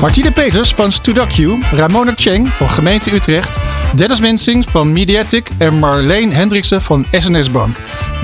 Martine Peters van Studacu, Ramona Cheng van Gemeente Utrecht, Dennis Mensing van Mediatic en Marleen Hendriksen van SNS Bank.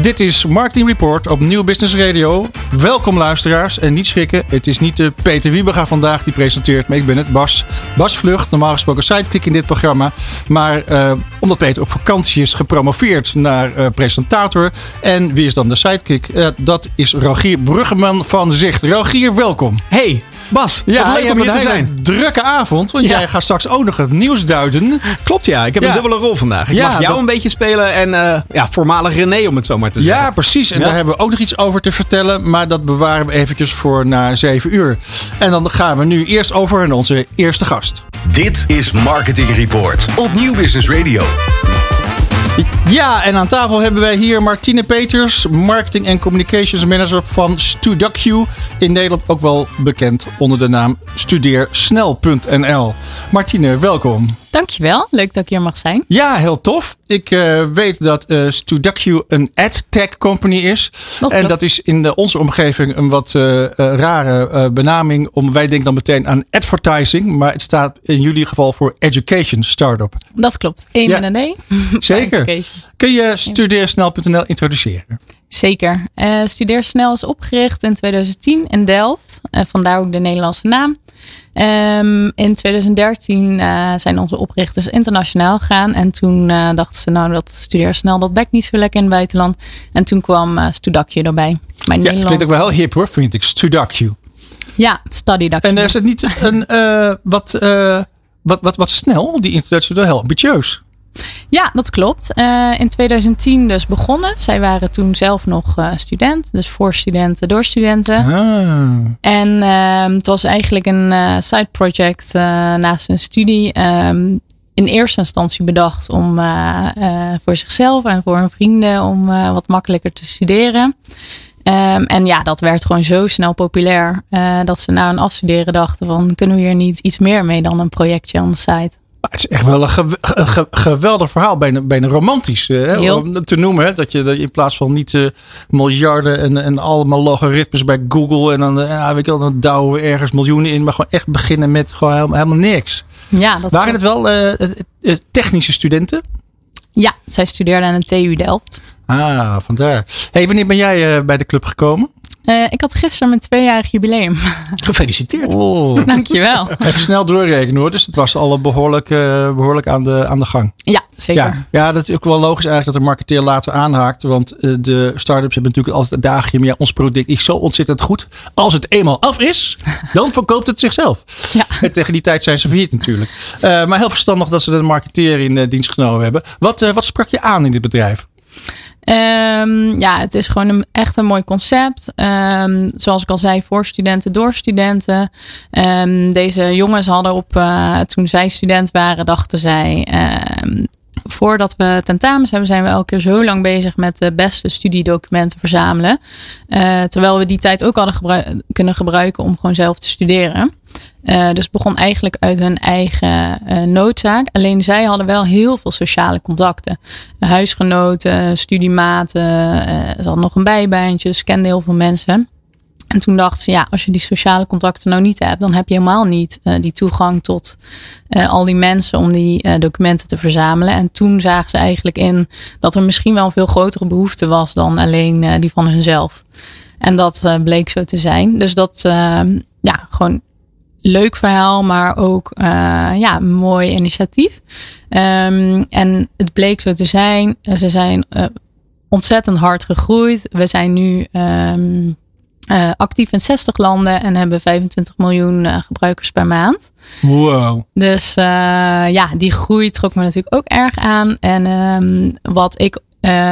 Dit is Marketing Report op Nieuw Business Radio. Welkom luisteraars en niet schrikken, het is niet de Peter Wiebega vandaag die presenteert, maar ik ben het Bas. Bas Vlucht, normaal gesproken sidekick in dit programma. Maar uh, omdat Peter op vakantie is gepromoveerd naar uh, presentator. En wie is dan de sidekick? Uh, dat is Rogier Bruggeman van Zicht. Rogier, welkom. Hey, Bas, ja, leuk om hier te zijn. drukke avond, want ja. jij gaat straks ook nog het nieuws duiden. Klopt ja, ik heb ja. een dubbele rol vandaag. Ik mag jou dat... een beetje spelen en uh, ja, voormalig René om het zo maar te zeggen. Ja, precies. En daar hebben we ook nog iets over te vertellen, maar dat bewaren we eventjes voor na 7 uur. En dan gaan we nu eerst over naar onze eerste gast. Dit is Marketing Report op Nieuw Business Radio. Ja, en aan tafel hebben wij hier Martine Peters, Marketing en Communications Manager van Studacu. In Nederland ook wel bekend onder de naam studeersnel.nl. Martine, welkom. Dankjewel, leuk dat ik hier mag zijn. Ja, heel tof. Ik uh, weet dat uh, Studacu een ad-tech company is. Dat en dat is in de, onze omgeving een wat uh, rare benaming. Om, wij denken dan meteen aan advertising. Maar het staat in jullie geval voor education startup. Dat klopt. Eén ja. met een E. Zeker. Kun je studeersnel.nl introduceren? Zeker. Uh, Studeersnel is opgericht in 2010 in Delft. Uh, vandaar ook de Nederlandse naam. Um, in 2013 uh, zijn onze oprichters internationaal gegaan. En toen dachten ze, nou, dat Studeersnel, dat bekt niet zo lekker in het buitenland. En toen kwam uh, Studacje erbij. Maar ja, het klinkt ook wel heel hip hoor, vind ik. Studacje. Ja, Study En is het niet een wat, wat, wat, wat snel, die introductie, wel heel ambitieus? Ja, dat klopt. Uh, in 2010 dus begonnen. Zij waren toen zelf nog uh, student. Dus voor studenten, door studenten. Ah. En uh, het was eigenlijk een uh, side project naast een studie. Um, in eerste instantie bedacht om voor zichzelf en voor hun vrienden om wat makkelijker te studeren. Um, en ja, dat werd gewoon zo snel populair dat ze na een afstuderen dachten van kunnen we hier niet iets meer mee dan een projectje on the site. Het is echt wel een, geweldig verhaal. Bijna, bijna romantisch eh, hè, om te noemen. Hè, dat, je, dat je in plaats van niet uh, miljarden en, en allemaal logaritmes bij Google. En dan, uh, ja, weet je wel, dan douwen we ergens miljoenen in. Maar gewoon echt beginnen met gewoon helemaal, helemaal niks. Ja, dat Waren het wel technische studenten? Ja, zij studeerden aan de TU Delft. Ah, vandaar. Hey, wanneer ben jij bij de club gekomen? Uh, ik had gisteren mijn tweejarig jubileum. Gefeliciteerd. Oh. Dankjewel. Even snel doorrekenen hoor. Dus het was al behoorlijk, uh, behoorlijk aan, de, aan de gang. Ja, zeker. Ja, ja, dat is ook wel logisch eigenlijk dat de marketeer later aanhaakt. Want uh, de start-ups hebben natuurlijk altijd een dagje. Maar ja, ons product is zo ontzettend goed. Als het eenmaal af is, dan verkoopt het zichzelf. Ja. En tegen die tijd zijn ze verhierd natuurlijk. maar heel verstandig dat ze de marketeer in dienst genomen hebben. Wat, wat sprak je aan in dit bedrijf? Um, ja, het is gewoon een, echt een mooi concept. Um, zoals ik al zei, voor studenten, door studenten. Um, deze jongens hadden op, uh, toen zij student waren, dachten zij. voordat we tentamens hebben, zijn we elke keer zo lang bezig met de beste studiedocumenten verzamelen. Uh, terwijl we die tijd ook hadden kunnen gebruiken om gewoon zelf te studeren. Uh, dus begon eigenlijk uit hun eigen uh, noodzaak. Alleen zij hadden wel heel veel sociale contacten. Huisgenoten, studiematen, uh, ze hadden nog een bijbaantje, dus kenden heel veel mensen. En toen dachten ze, ja, als je die sociale contacten nou niet hebt, dan heb je helemaal niet die toegang tot al die mensen om die documenten te verzamelen. En toen zagen ze eigenlijk in dat er misschien wel een veel grotere behoefte was dan alleen die van hunzelf. En dat bleek zo te zijn. Dus dat, ja, gewoon leuk verhaal, maar ook uh, ja, een mooi initiatief. Um, en het bleek zo te zijn. Ze zijn uh, ontzettend hard gegroeid. We zijn nu um, uh, actief in 60 landen en hebben 25 miljoen gebruikers per maand. Wow. Dus ja, die groei trok me natuurlijk ook erg aan. En um, wat ik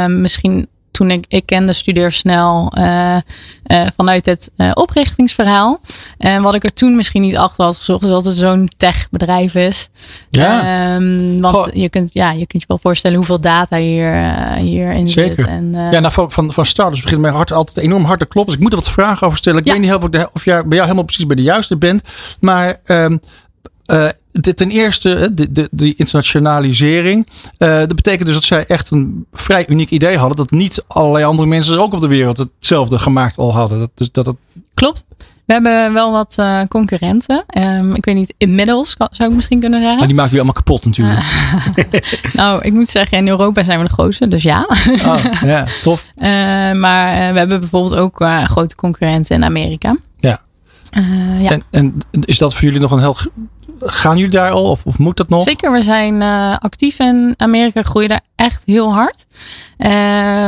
misschien toen ik, ik kende Studeer Snel uh, vanuit het oprichtingsverhaal. En wat ik er toen misschien niet achter had gezocht, is dat het zo'n techbedrijf is. Ja. Um, want je kunt, ja, je kunt je wel voorstellen hoeveel data hier, hierin Zeker. zit. En, ja, nou, van, van, van starters begint mijn hart altijd enorm hard te kloppen. Dus ik moet er wat vragen over stellen. Ik weet niet of, ik of jij bij jou helemaal precies bij de juiste bent. Maar um, uh, ten eerste, de, de, de internationalisering. Uh, dat betekent dus dat zij echt een vrij uniek idee hadden. Dat niet allerlei andere mensen ook op de wereld hetzelfde gemaakt al hadden. Dat, dus dat het... Klopt. We hebben wel wat uh, concurrenten. Um, ik weet niet, inmiddels zou ik misschien kunnen zeggen. Maar die maken we allemaal kapot natuurlijk. nou, ik moet zeggen, in Europa zijn we de grootste, dus ja. Oh, ja, tof. Maar we hebben bijvoorbeeld ook grote concurrenten in Amerika. Ja. ja. En, en is dat voor jullie nog een heel gaan jullie daar al of, of moet dat nog? Zeker, we zijn uh, actief in Amerika, groeien daar echt heel hard. Uh,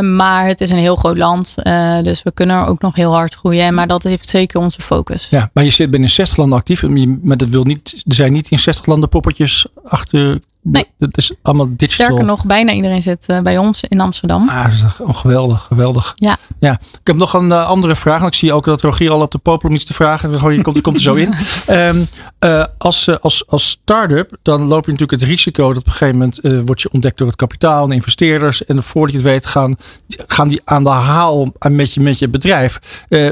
maar het is een heel groot land, uh, dus we kunnen er ook nog heel hard groeien. Maar dat heeft zeker onze focus. Ja, maar je zit binnen 60 landen actief, maar dat wil niet, er zijn niet in 60 landen poppetjes achter. Nee. Dat is allemaal digital. Sterker nog, bijna iedereen zit bij ons in Amsterdam. Ah, oh, geweldig, geweldig. Ja. ja. Ik heb nog een andere vraag. Ik zie ook dat Rogier al op de popel om iets te vragen. Je komt, komt er zo in. Um, uh, als, als, als start-up, dan loop je natuurlijk het risico dat op een gegeven moment wordt je ontdekt door het kapitaal en investeerders. En voordat je het weet, gaan, gaan die aan de haal met je, met je bedrijf.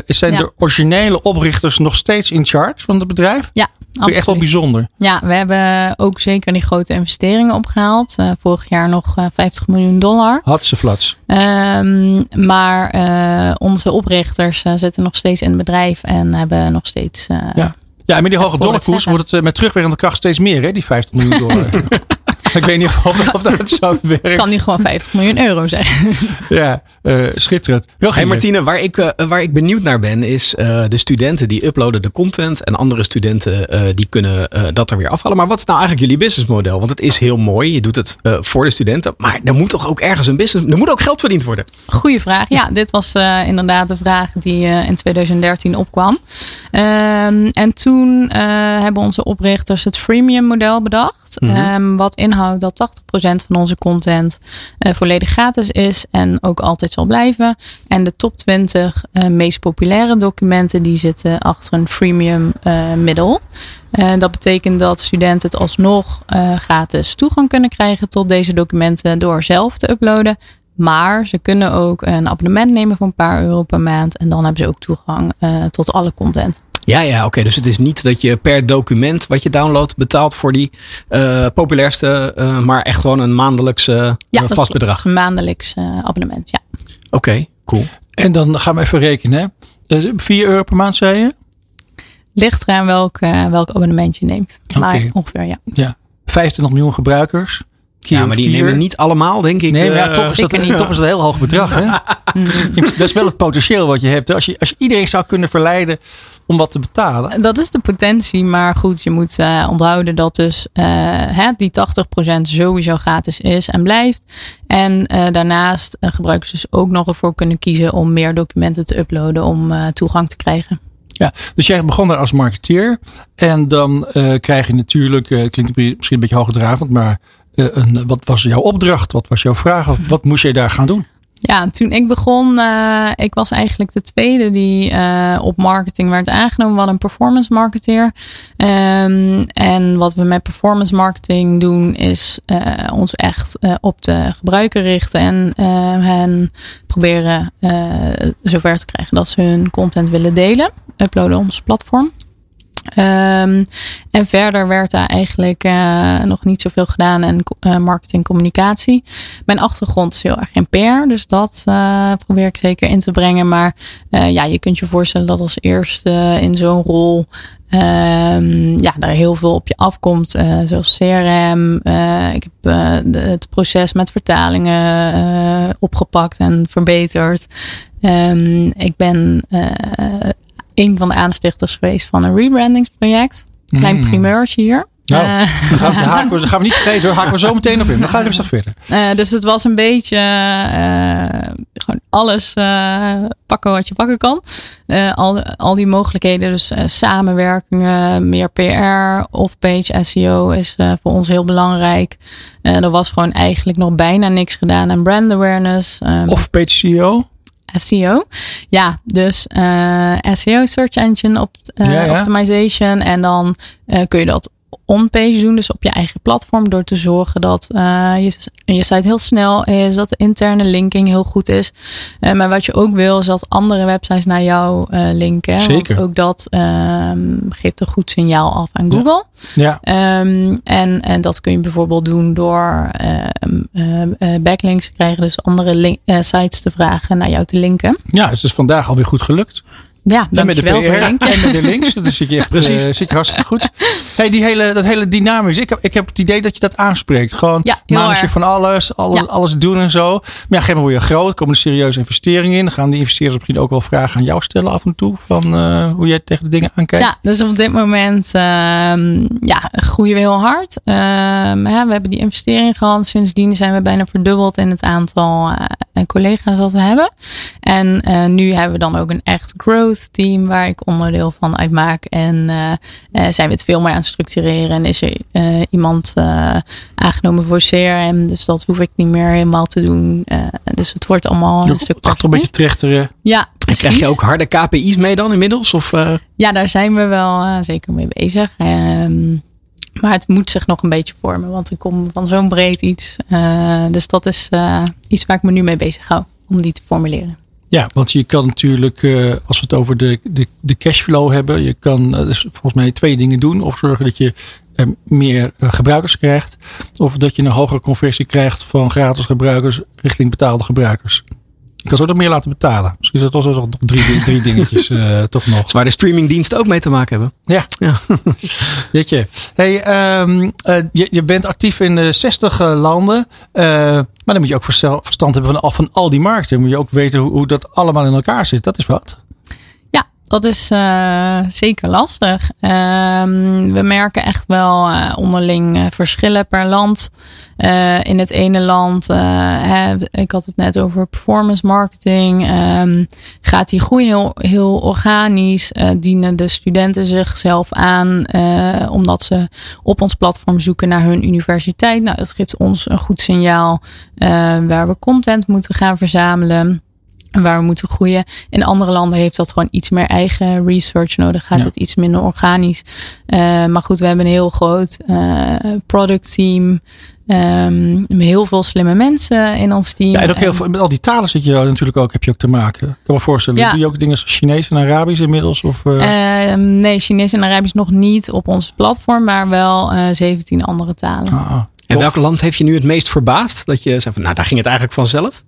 zijn ja. de originele oprichters nog steeds in charge van het bedrijf? Ja. Echt wel bijzonder. Ja, we hebben ook zeker die grote investeringen opgehaald. Uh, vorig jaar nog uh, 50 miljoen dollar. Had ze flats. Um, maar uh, onze oprichters zitten nog steeds in het bedrijf en hebben nog steeds. ja. Ja, en met die hoge dollarkoers wordt het met terugwerkende kracht steeds meer, hè, die 50 miljoen dollar. ik weet niet of, of dat zo werkt. Kan nu gewoon 50 miljoen euro zijn. ja, uh, schitterend. Hey Martine, waar ik, uh, waar ik benieuwd naar ben, is uh, de studenten die uploaden de content en andere studenten die kunnen dat er weer afhalen. Maar wat is nou eigenlijk jullie businessmodel? Want het is heel mooi, je doet het voor de studenten, maar er moet toch ook ergens een business, er moet ook geld verdiend worden? Goeie vraag. Ja, dit was inderdaad de vraag die in 2013 opkwam. Um, en toen hebben onze oprichters het freemium model bedacht. Mm -hmm. um, wat inhoudt dat 80% van onze content uh, volledig gratis is en ook altijd zal blijven. En de top 20 uh, meest populaire documenten die zitten achter een freemium uh, middel. dat betekent dat studenten het alsnog gratis toegang kunnen krijgen tot deze documenten door zelf te uploaden. Maar ze kunnen ook een abonnement nemen voor een paar euro per maand. En dan hebben ze ook toegang tot alle content. Ja, ja, oké. Okay. Dus het is niet dat je per document wat je downloadt betaalt voor die uh, populairste, uh, maar echt gewoon een maandelijks uh, ja, vast bedrag. Een maandelijks abonnement, ja. Oké, okay, cool. En dan gaan we even rekenen. Hè? 4 euro per maand, zei je? Ligt eraan welk, welk abonnement je neemt. Maar okay. ongeveer, ja. Ja, 25 miljoen gebruikers. Ja, maar die vier. nemen niet allemaal, denk ik. Nee, maar ja, toch, is dat, niet. toch is dat een heel hoog bedrag. Hè? dat is wel het potentieel wat je hebt. Als je, als je iedereen zou kunnen verleiden om wat te betalen. Dat is de potentie, maar goed, je moet uh, onthouden dat dus uh, hè, die 80% sowieso gratis is en blijft. En uh, daarnaast gebruikers dus ook nog ervoor kunnen kiezen om meer documenten te uploaden om toegang te krijgen. Ja, dus jij begon daar als marketeer. En dan krijg je natuurlijk, klinkt misschien een beetje hoogdravend, maar een, wat was jouw opdracht? Wat was jouw vraag? Wat, wat moest je daar gaan doen? Ja, toen ik begon, uh, ik was eigenlijk de tweede die uh, op marketing werd aangenomen. We hadden een performance marketeer. Um, en wat we met performance marketing doen, is uh, ons echt op de gebruiker richten en hen proberen zover te krijgen dat ze hun content willen delen. Uploaden op ons platform. Um, en verder werd daar eigenlijk uh, nog niet zoveel gedaan en uh, marketing communicatie. Mijn achtergrond is heel erg in PR, dus dat uh, probeer ik zeker in te brengen. Maar ja, je kunt je voorstellen dat als eerste in zo'n rol um, ja, daar heel veel op je afkomt, zoals CRM. ik heb het proces met vertalingen opgepakt en verbeterd. Um, ik ben een van de aanstichters geweest van een rebrandingsproject. Klein mm. primeurtje hier. Nou, Eh, daar gaan, we, haken we, gaan we niet vergeten hoor. Haken we zo meteen op in. Dan ga je rustig verder. Eh, dus het was een beetje eh, gewoon alles pakken wat je pakken kan. Al, al die mogelijkheden, dus samenwerkingen, meer PR, off-page SEO is voor ons heel belangrijk. Er was gewoon eigenlijk nog bijna niks gedaan aan brand awareness. ehm, Of page CEO. SEO. Ja, dus eh, SEO, Search Engine op, eh, Ja, ja. Optimization. En dan eh, kun je dat on-page doen, dus op je eigen platform, door te zorgen dat eh, je, je site heel snel is, dat de interne linking heel goed is. Eh, maar wat je ook wil, is dat andere websites naar jou eh, linken. Zeker. Want ook dat ehm, geeft een goed signaal af aan. Google. Ja. Ehm, en, en dat kun je bijvoorbeeld doen door ehm, ehm, eh, backlinks te krijgen. Dus andere link- sites te vragen naar jou te linken. ja, het is vandaag alweer goed gelukt. Ja, En met de PR en met de links. Dat zit je echt Precies. eh, zit je hartstikke goed. Hey, die hele, dat hele dynamisch. Ik heb, ik heb het idee dat je dat aanspreekt. Gewoon Ja, heel manage erg. van alles, alles, Ja. alles doen en zo. Maar ja, geen word je groot. komen er serieuze investeringen in. Dan gaan die investeerders misschien ook wel vragen aan jou stellen af en toe. Van eh, hoe jij tegen de dingen aankijkt. Ja, dus op dit moment ehm, ja, groeien we heel hard. Ehm, hè, we hebben die investering gehad. Sindsdien zijn we bijna verdubbeld in het aantal eh, collega's dat we hebben. En nu hebben we dan ook een echt growth team waar ik onderdeel van uitmaak. En eh, eh, zijn we het veel meer aan het structureren. En is er eh, iemand aangenomen voor CRM. Dus dat hoef ik niet meer helemaal te doen. Dus het wordt allemaal een stuk Achter een beetje trechteren. Ja, En krijg je ook harde KPI's mee dan inmiddels? Of, Ja, daar zijn we wel zeker mee bezig. Ehm, maar het moet zich nog een beetje vormen, want ik kom van zo'n breed iets. Dus dat is iets waar ik me nu mee bezig hou, om die te formuleren. Ja, want je kan natuurlijk, eh, als we het over de, de, de cashflow hebben, je kan eh, dus volgens mij twee dingen doen. Of zorgen dat je eh, meer gebruikers krijgt, of dat je een hogere conversie krijgt van gratis gebruikers richting betaalde gebruikers. Je kan zo nog meer laten betalen. Misschien is dat toch nog drie, drie dingetjes toch nog. waar de streamingdiensten ook mee te maken hebben. Ja. Ja. Weet je. Hey, ehm, eh, je, je bent actief in eh, 60 eh, landen. Maar dan moet je ook verstand hebben van, al- van al die markten. Dan moet je ook weten hoe, hoe dat allemaal in elkaar zit. Dat is wat. Dat is eh, zeker lastig. Ehm, we merken echt wel eh, onderling eh, verschillen per land. In het ene land, hè, ik had het net over performance marketing, ehm, gaat die groei heel, heel organisch. Dienen de studenten zichzelf aan omdat ze op ons platform zoeken naar hun universiteit. Nou, dat geeft ons een goed signaal waar we content moeten gaan verzamelen. En waar we moeten groeien. In andere landen heeft dat gewoon iets meer eigen research nodig. Gaat Ja. het iets minder organisch. Eh, maar goed, we hebben een heel groot eh, product team. Ehm, met heel veel slimme mensen in ons team. Ja, en ook heel En- veel, met al die talen zit je natuurlijk ook, heb je ook te maken. Ik kan me voorstellen, Ja. doe je ook dingen zoals Chinees en Arabisch inmiddels? Of, eh, Ehm, nee, Chinees en Arabisch nog niet op ons platform, maar wel eh 17 andere talen. ah, En tof. welk land heeft je nu het meest verbaasd? Dat je zei van, nou daar ging het eigenlijk vanzelf.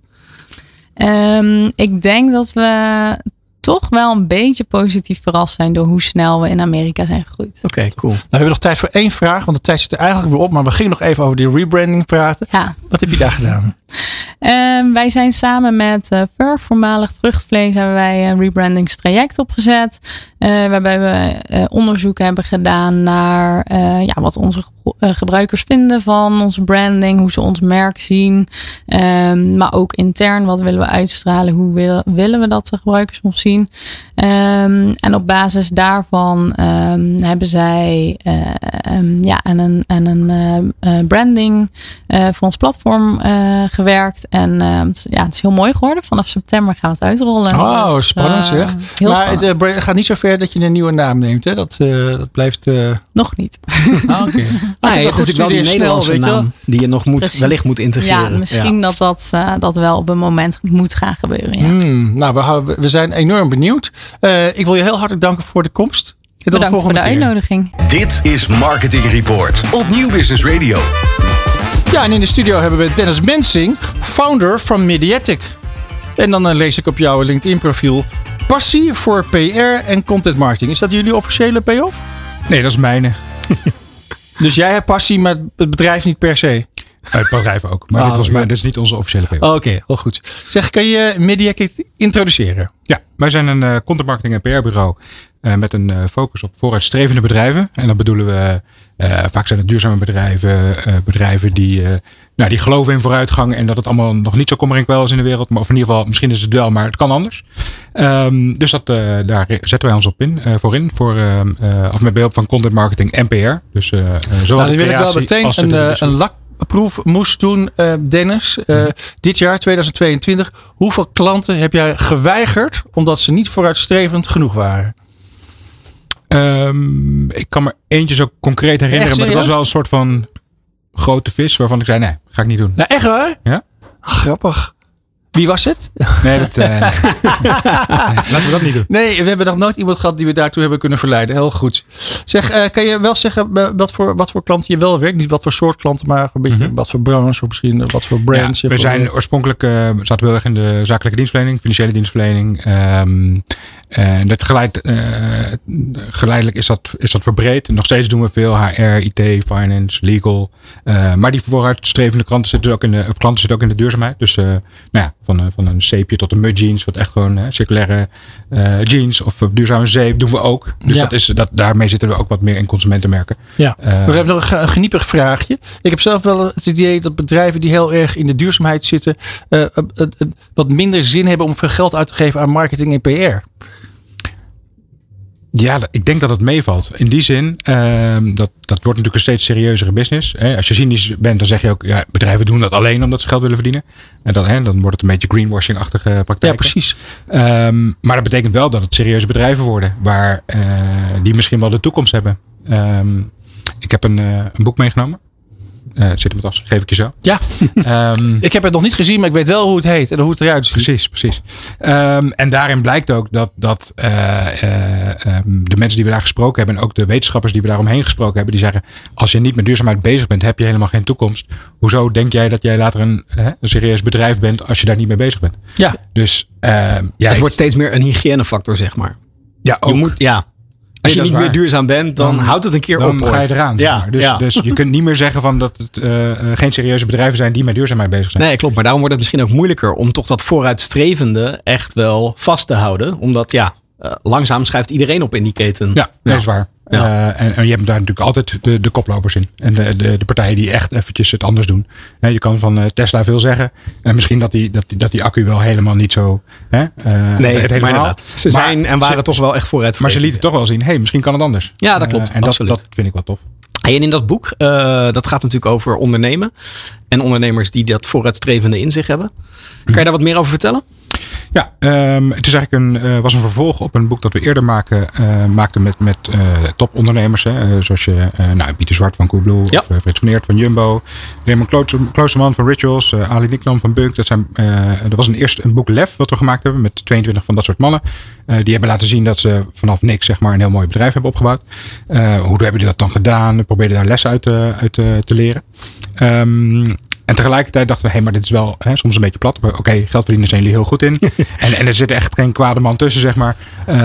Ehm, ik denk dat we toch wel een beetje positief verrast zijn door hoe snel we in Amerika zijn gegroeid. Oké, cool. Nou, we hebben nog tijd voor één vraag, want de tijd zit er eigenlijk weer op. Maar we gingen nog even over die rebranding praten. Ja, Wat heb je daar gedaan? Ehm, wij zijn samen met uh, Fur, voormalig vruchtvlees, hebben wij een rebrandingstraject opgezet. Uh, waarbij we uh, onderzoek hebben gedaan naar ja, wat onze gebruikers vinden van onze branding, hoe ze ons merk zien. Um, maar ook intern, wat willen we uitstralen, hoe wil, willen we dat de gebruikers ons zien. Um, en op basis daarvan um, hebben zij ja, aan een, aan een uh, branding uh, voor ons platform uh, gewerkt. En uh, ja, het is heel mooi geworden. Vanaf september gaan we het uitrollen. Oh, dus, spannend uh, zeg. Heel maar spannend. het uh, gaat niet zo ver dat je een nieuwe naam neemt. Hè? Dat, uh, dat blijft... Nog niet. Ah, oké. Okay. Ah, je hebt natuurlijk wel die Nederlandse snel, naam die je nog moet, Precies. wellicht moet integreren. Ja, misschien ja. dat dat, uh, dat wel op een moment moet gaan gebeuren. Ja. Hmm, nou, we, we, zijn enorm benieuwd. Uh, ik wil je heel hartelijk danken voor de komst. Tot Bedankt de voor de keer. uitnodiging. Dit is Marketing Report op Nieuw Business Radio. Ja, en in de studio hebben we Dennis Mensing, founder van Mediatic. En dan uh, lees ik op jouw LinkedIn-profiel passie voor PR en content marketing. Is dat jullie officiële payoff? Nee, dat is mijne. dus jij hebt passie, maar het bedrijf niet per se? Het bedrijf ook. Maar Ah, dit, was ja. maar, dit is niet onze officiële PO. Oké, heel goed. Zeg, kan je MediaKit introduceren? Ja, wij zijn een eh, content marketing en PR bureau eh, met een eh, focus op vooruitstrevende bedrijven. En dan bedoelen we, eh, vaak zijn het duurzame bedrijven, eh, bedrijven die, eh, nou, die geloven in vooruitgang en dat het allemaal nog niet zo kommer en kwel is in de wereld. Maar of in ieder geval, misschien is het wel, maar het kan anders. Ehm, dus dat, eh, daar zetten wij ons op in, eh, voor in. Voor, ehm, eh, of met behulp van content marketing en PR. Dus eh, eh, zowel Nou, dan wil ik wel meteen de een, eh, lakproef moest doen, eh, Dennis. Eh, Mhm. Dit jaar, 2022. Hoeveel klanten heb jij geweigerd omdat ze niet vooruitstrevend genoeg waren? Ehm, ik kan me eentje zo concreet herinneren, Echt maar het was wel een soort van grote vis waarvan ik zei, nee, ga ik niet doen. Nou, echt waar? Ja? Grappig. Wie was het? Nee, dat, eh, laten we dat niet doen. Nee, we hebben nog nooit iemand gehad die we daartoe hebben kunnen verleiden. Heel goed. Zeg, eh, kan je wel zeggen eh, wat voor, wat voor klanten je wel werkt? Niet wat voor soort klanten, maar een beetje wat voor branche of misschien wat voor brands. Ja, we zijn oorspronkelijk eh, zaten we erg in de zakelijke dienstverlening, financiële dienstverlening. Ehm, en dat geleid, eh, geleidelijk is dat, is dat verbreed. Nog steeds doen we veel HR, IT, finance, legal. Eh, maar die vooruitstrevende klanten zitten ook in de, klanten zitten ook in de duurzaamheid. Dus eh, nou ja, van, een- van een zeepje tot een mud jeans, wat echt gewoon circulaire jeans of duurzame zeep doen we ook. Dus Ja. dat is, dat, daarmee zitten we ook wat meer in consumentenmerken. Ja, Eh, nog even nog een, ge- een geniepig vraagje. Ik heb zelf wel het idee dat bedrijven die heel erg in de duurzaamheid zitten, wat minder zin hebben om veel geld uit te geven aan marketing en PR. Ja, ik denk dat het meevalt. In die zin, ehm, dat, dat wordt natuurlijk een steeds serieuzere business. Hè. Als je cynisch bent, dan zeg je ook, ja, bedrijven doen dat alleen omdat ze geld willen verdienen. En dan, hè, dan wordt het een beetje greenwashing-achtige praktijk. Ja, precies. Ehm, maar dat betekent wel dat het serieuze bedrijven worden, waar, eh, die misschien wel de toekomst hebben. Ehm, ik heb een, eh, een boek meegenomen. Eh, het zit in mijn tas, geef ik je zo. Ja, Ehm, ik heb het nog niet gezien, maar ik weet wel hoe het heet en hoe het eruit ziet. Precies, precies. Ehm, en daarin blijkt ook dat, dat eh, eh, ehm, de mensen die we daar gesproken hebben en ook de wetenschappers die we daaromheen gesproken hebben, die zeggen: als je niet met duurzaamheid bezig bent, heb je helemaal geen toekomst. Hoezo denk jij dat jij later een, hè, een serieus bedrijf bent als je daar niet mee bezig bent? Ja, Dus ehm, ja, het ik- wordt steeds meer een hygiënefactor, zeg maar. ja, Je ook. moet, ja. Als je niet meer duurzaam bent, dan, houdt het een keer dan op. ga je eraan. zeg Ja, maar. dus, ja. dus je kunt niet meer zeggen van dat het eh, eh, geen serieuze bedrijven zijn die met duurzaamheid bezig zijn. Nee, klopt. Maar daarom wordt het misschien ook moeilijker om toch dat vooruitstrevende echt wel vast te houden. Omdat ja, eh, langzaam schuift iedereen op in die keten. Ja, dat is waar. Ja. Eh, en, en je hebt daar natuurlijk altijd de, de koplopers in. En de, de, de partijen die echt eventjes het anders doen. Je kan van eh, Tesla veel zeggen. En misschien dat die, dat, die, dat die accu wel helemaal niet zo... Hè, eh, Nee, het hele maar. Ze Maar zijn en waren ze- toch wel echt Maar vooruitstrevend. ze lieten toch wel zien, hé, hey, misschien kan het anders. Ja, dat klopt. En dat, Absoluut. dat vind ik wel tof. En in dat boek, dat gaat natuurlijk over ondernemen. En ondernemers die dat vooruitstrevende in zich hebben. Kan je daar wat meer over vertellen? Ja, ehm, het is eigenlijk een, eh, was een vervolg op een boek dat we eerder maken, eh, maakten met, met eh, topondernemers. Hè, zoals je, nou, Pieter Zwart van Coolblue, Ja. of uh, Frits van Eert van Jumbo, Raymond Klooster- Kloosterman van Rituals, Ali Niknam van Bunk. Dat, zijn, er was een eerst een boek Lef wat we gemaakt hebben met 22 van dat soort mannen. Die hebben laten zien dat ze vanaf niks zeg maar, een heel mooi bedrijf hebben opgebouwd. Hoe hebben die dat dan gedaan? We probeerden daar lessen uit, uit te leren. Ehm, en tegelijkertijd dachten we, hé, maar dit is wel hè, soms een beetje plat. Maar Oké, geld verdienen zijn jullie heel goed in. en, en er zit echt geen kwade man tussen, zeg maar. Eh,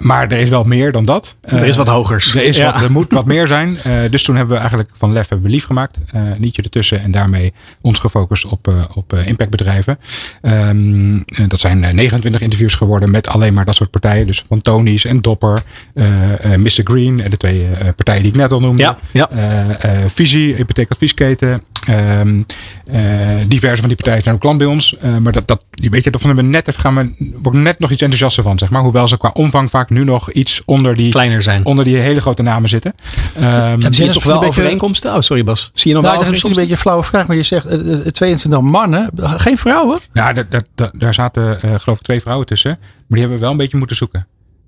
maar er is wel meer dan dat. Er is wat hogers. Er, is Ja. wat, er moet wat meer zijn. Eh, dus toen hebben we eigenlijk van Lef hebben we lief gemaakt. Eh nietje ertussen. En daarmee ons gefocust op, eh, op eh, impactbedrijven. Ehm, eh, dat zijn eh, 29 interviews geworden met alleen maar dat soort partijen. Dus van Tony's en Dopper. eh, eh, Mr. Green. En de twee eh, partijen die ik net al noemde. Ja, ja. Eh, eh, Visie, hypotheekadviesketen. Ehm, eh, diverse van die partijen zijn ook klant bij ons. Eh, maar dat, dat, weet je, hebben we net even gaan we, word ik net nog iets enthousiaster van, zeg maar. Hoewel ze qua omvang vaak nu nog iets onder die, Kleiner zijn. onder die hele grote namen zitten. Ehm, Zie je toch wel een beetje- overeenkomsten? Oh, sorry Bas. Zie je nog Nou, wel dat is misschien een beetje een flauwe vraag, maar je zegt eh, eh, 22 mannen, geen vrouwen? nou, daar, daar, daar- daar zaten eh, geloof ik twee vrouwen tussen. Maar die hebben we wel een beetje moeten zoeken.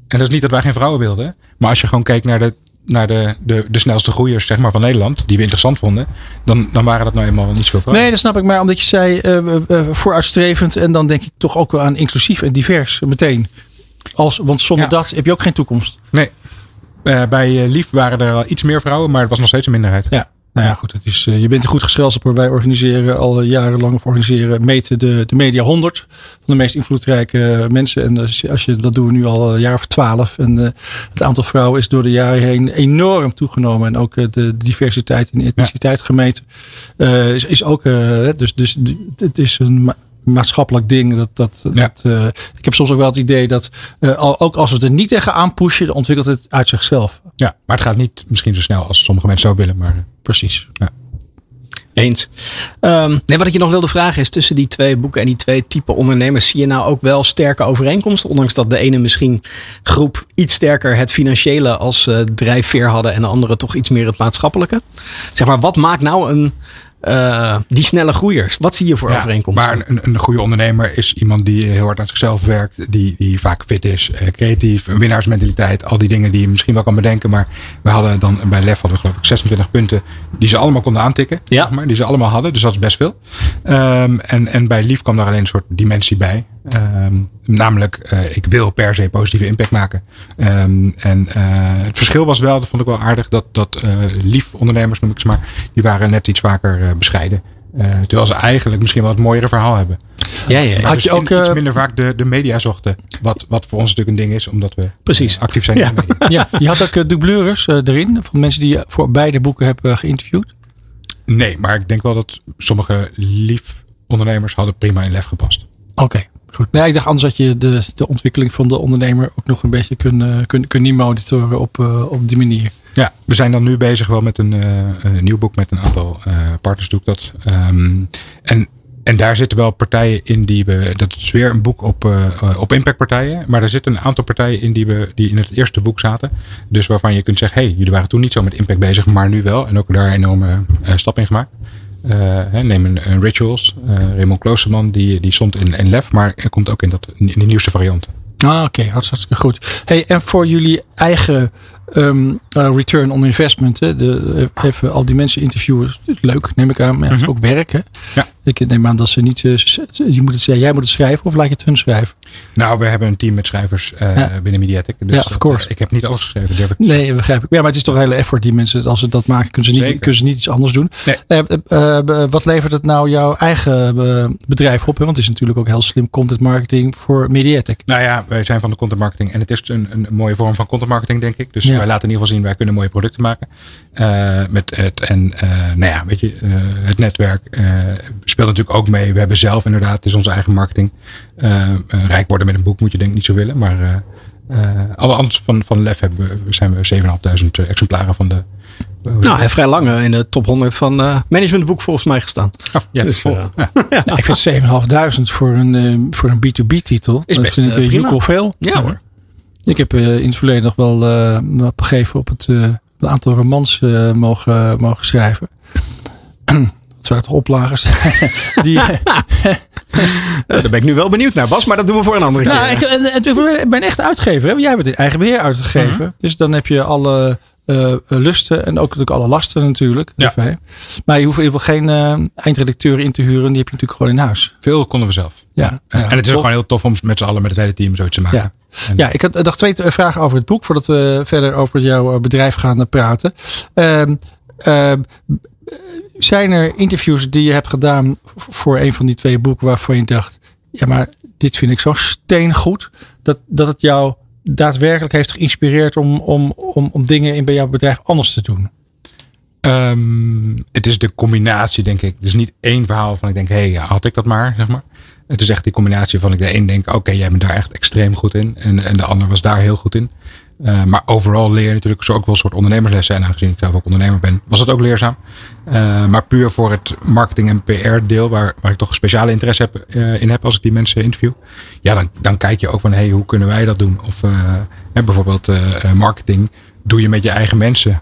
En dat is niet dat wij geen vrouwen wilden. Maar als je gewoon kijkt naar de, naar de, de, de snelste groeiers zeg maar, van Nederland. Die we interessant vonden. Dan, dan waren dat nou eenmaal niet zoveel vrouwen. Nee, dat snap ik. Maar omdat je zei eh, eh, eh, vooruitstrevend en dan denk ik toch ook wel aan inclusief en divers meteen. Als, want zonder Ja. dat heb je ook geen toekomst. Nee. Bij Lief waren er al iets meer vrouwen. Maar het was nog steeds een minderheid. Ja. Nou ja, goed. Het is, je bent een goed gezelschap. Wij organiseren al jarenlang of organiseren meten de, de Media 100 van de meest invloedrijke mensen. En als je, als je, dat doen we nu al een jaar of twaalf. En het aantal vrouwen is door de jaren heen enorm toegenomen. En ook de diversiteit en etniciteit ja. gemeten is, is ook. dus, dus het is een maatschappelijk ding. Dat, dat, dat, uh, ik heb soms ook wel het idee dat uh, ook als we het er niet tegen aanpushen, dan ontwikkelt het uit zichzelf. Ja, maar het gaat niet misschien zo snel als sommige mensen zou willen. Maar precies. Ja. Eens. Um, nee, wat ik je nog wilde vragen is tussen die twee boeken en die twee type ondernemers zie je nou ook wel sterke overeenkomsten, ondanks dat de ene misschien groep iets sterker het financiële als uh, drijfveer hadden en de andere toch iets meer het maatschappelijke. Zeg maar, wat maakt nou een uh, die snelle groeiers. Wat zie je voor ja, overeenkomsten? Maar een, een goede ondernemer is iemand die heel hard aan zichzelf werkt. Die, die vaak fit is, uh, creatief, een winnaarsmentaliteit. Al die dingen die je misschien wel kan bedenken. Maar we hadden dan bij Lef hadden we geloof ik 26 punten. Die ze allemaal konden aantikken. Ja. Zeg maar, die ze allemaal hadden. Dus dat is best veel. Um, en, en bij Lief kwam daar alleen een soort dimensie bij. Um, namelijk, uh, ik wil per se positieve impact maken. Um, en uh, het verschil was wel, dat vond ik wel aardig, dat, dat uh, lief ondernemers, noem ik ze maar, die waren net iets vaker bescheiden. terwijl ze eigenlijk misschien wel het mooiere verhaal hebben. Ja, ja. Maar Had je ook iets minder vaak de, de media zochten. Wat, wat voor ons natuurlijk een ding is, omdat we Precies. actief zijn ja. in de media. Ja, je had ook dubleurs erin, van mensen die je voor beide boeken hebben geïnterviewd. Nee, maar ik denk wel dat sommige lief ondernemers hadden prima in lef gepast. Oké. Okay. Goed. Nee, ik dacht anders dat je de, de ontwikkeling van de ondernemer ook nog een beetje kunnen, kunnen, kunnen monitoren op, uh, op die manier. Ja, we zijn dan nu bezig wel met een, een nieuw boek met een aantal partners doe ik dat. Um, en, en daar zitten wel partijen in die we. Dat is weer een boek op, op impactpartijen. Maar er zitten een aantal partijen in die, we, die in het eerste boek zaten. Dus waarvan je kunt zeggen: hey, jullie waren toen niet zo met impact bezig, maar nu wel. En ook daar een enorme stap in gemaakt. Uh, neem een, een Rituals. Uh, Raymond Kloosterman, die, die stond in, in Lef, maar er komt ook in, dat, in de nieuwste variant. Ah, oké, okay. hartstikke goed. Hey, en voor jullie eigen um, uh, return on investment, hè, de, even al die mensen interviewen, leuk, neem ik aan, maar mm -hmm. ook werken. Ja. Ik neem aan dat ze niet, uh, je moet het, jij moet het schrijven of laat je het hun schrijven? Nou, we hebben een team met schrijvers uh, ja. binnen Mediatek. Dus ja, of course. Dat, ik heb niet alles geschreven, durf ik Nee, begrijp ik. Ja, maar het is toch een hele effort die mensen, als ze dat maken, kunnen ze niet, kunnen ze niet iets anders doen. Nee. wat levert het nou jouw eigen bedrijf op? Hè? Want het is natuurlijk ook heel slim content marketing voor Mediatek. Nou ja, wij zijn van de content marketing en het is een, een mooie vorm van content marketing, denk ik. Dus ja. wij laten in ieder geval zien, wij kunnen mooie producten maken. Met het, en nou ja, weet je, het netwerk speelt natuurlijk ook mee. We hebben zelf inderdaad, het is onze eigen marketing. rijk worden met een boek moet je denk ik niet zo willen. Maar alle anders van, van Lef hebben we, zijn we 7.500 exemplaren van de. Nou, hij heeft vrij lang in de top 100 van managementboek volgens mij gestaan. Oh, ja, dus, ja. ja. ik vind 7.500 voor een, voor een B2B titel. Is best vind ik prima. veel. Ja hoor. Ik heb uh, in het verleden nog wel uh, wat gegeven op het uh, aantal romans mogen, mogen schrijven. Waren toch oplagers. Die, nou, daar ben ik nu wel benieuwd naar, Bas, maar dat doen we voor een andere nou, keer. Ik, ik, ben echt uitgever. Hè? Jij het in eigen beheer uitgegeven. -huh. Dus dan heb je alle uh, lusten en ook natuurlijk alle lasten natuurlijk. Ja. Maar je hoeft in ieder geval geen uh, eindredacteur in te huren. Die heb je natuurlijk gewoon in huis. Veel konden we zelf. Ja, ja. En het is ook gewoon heel tof om met z'n allen met het hele team zoiets te maken. Ja. En ja, ik had nog twee vragen over het boek voordat we verder over jouw bedrijf gaan praten. Uh, zijn er interviews die je hebt gedaan voor een van die twee boeken waarvan je dacht, ja maar dit vind ik zo steengoed dat, dat het jou daadwerkelijk heeft geïnspireerd om, om, om, om dingen in bij jouw bedrijf anders te doen? Um, het is de combinatie, denk ik. Is niet één verhaal van ik denk, hé, hey, had ik dat maar, zeg maar. Het is echt die combinatie van ik de een denk, oké, jij bent daar echt extreem goed in. En, en de ander was daar heel goed in. Uh, maar overal leer je natuurlijk zo ook wel een soort ondernemerslessen. En aangezien ik zelf ook ondernemer ben, was het ook leerzaam. Uh, maar puur voor het marketing en PR deel, waar, waar ik toch speciale interesse heb, uh, in heb als ik die mensen interview. Ja, dan, dan kijk je ook van, hey, hoe kunnen wij dat doen? Of bijvoorbeeld marketing doe je met je eigen mensen.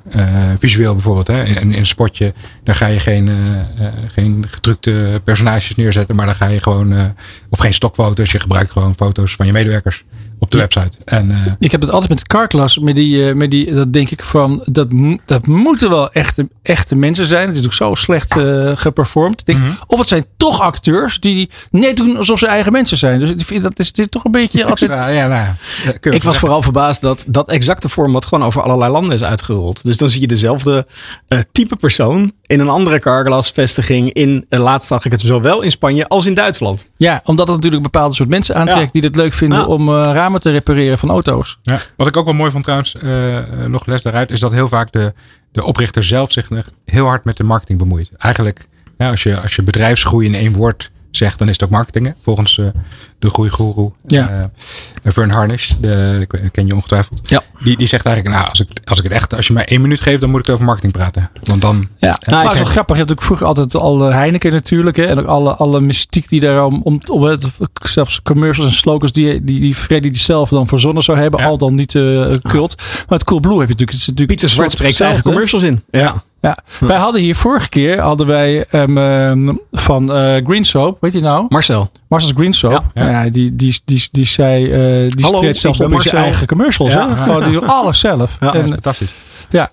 Visueel bijvoorbeeld. Hè? In, een spotje, dan ga je geen, geen gedrukte personages neerzetten. Maar dan ga je gewoon, of geen stokfoto's. Je gebruikt gewoon foto's van je medewerkers op de website. En, uh, ik heb het altijd met de carclass, met die, uh, met die, dat denk ik van, dat, dat moeten wel echte, echte mensen zijn. Het is natuurlijk zo slecht uh, geperformed. Denk, mm -hmm. Of het zijn toch acteurs die net doen alsof ze eigen mensen zijn. Dus ik vind dat is dit toch een beetje altijd... Ja, ja, nou, ja, ik was vooral verbaasd dat dat exacte format gewoon over allerlei landen is uitgerold. Dus dan zie je dezelfde type persoon in een andere Carglass vestiging in, uh, laatst zag ik het zowel in Spanje als in Duitsland. Ja, omdat het natuurlijk een bepaalde soort mensen aantrekt Ja. die het leuk vinden Ja. om eh, ramen te repareren van auto's. Ja. Wat ik ook wel mooi vond trouwens, eh, eh, nog les daaruit, is dat heel vaak de, de oprichter zelf zich nog heel hard met de marketing bemoeit. Eigenlijk, ja, als, je, als je bedrijfsgroei in één woord zegt, dan is het ook marketing. hè. Volgens eh, de groeigoeroe Ja. eh, Vern Harnish, de, ik ken je ongetwijfeld. Ja. Die, die zegt eigenlijk, nou, als ik, als ik het echt, als je mij één minuut geeft, dan moet ik over marketing praten. Want dan, Ja, Nou, maar het is wel heb- grappig. Je hebt natuurlijk vroeger altijd al eh, Heineken natuurlijk. Hè, en ook alle, alle mystiek die daar om, om, het, zelfs commercials en slogans die, die, die Freddy die zelf dan verzonnen zou hebben. Ja. Al dan niet eh cult. Maar het Cool Blue heb je natuurlijk. Het is natuurlijk Pieter Zwart spreekt zijn eigen commercials in. Ja. Ja. Wij hadden hier vorige keer hadden wij ehm, ehm, van eh Green Soap, weet je nou? Marcel. Marcel's Green Soap. Ja. Nou ja, die, die, die, die zei, eh die Hallo, zelfs op in zijn eigen commercials. Ja. Gewoon, die doen alles zelf. Ja, en, fantastisch. ja.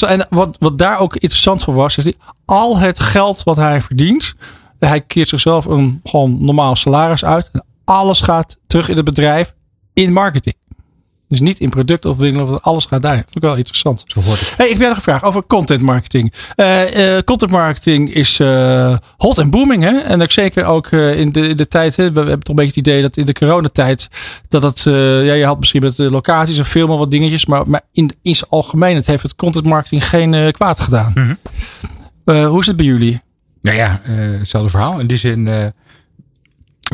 En wat, wat daar ook interessant voor was, is die, al het geld wat hij verdient, hij keert zichzelf een gewoon normaal salaris uit. En alles gaat terug in het bedrijf in marketing. Dus niet in producten of dingen, alles gaat daar. Vind ik wel interessant. Zo hoort het. Hey, ik heb nog gevraagd over content marketing. Eh, eh, content marketing is eh, hot en booming. Hè? En ook zeker ook in, de, in de tijd. Hè? We hebben toch een beetje het idee dat in de coronatijd. Dat het. eh, ja, je had misschien met de locaties en filmen wat dingetjes. Maar, maar in, in zijn algemeenheid heeft het content marketing geen kwaad gedaan. Mhm. Hoe is het bij jullie? Nou ja, hetzelfde verhaal. In die zin,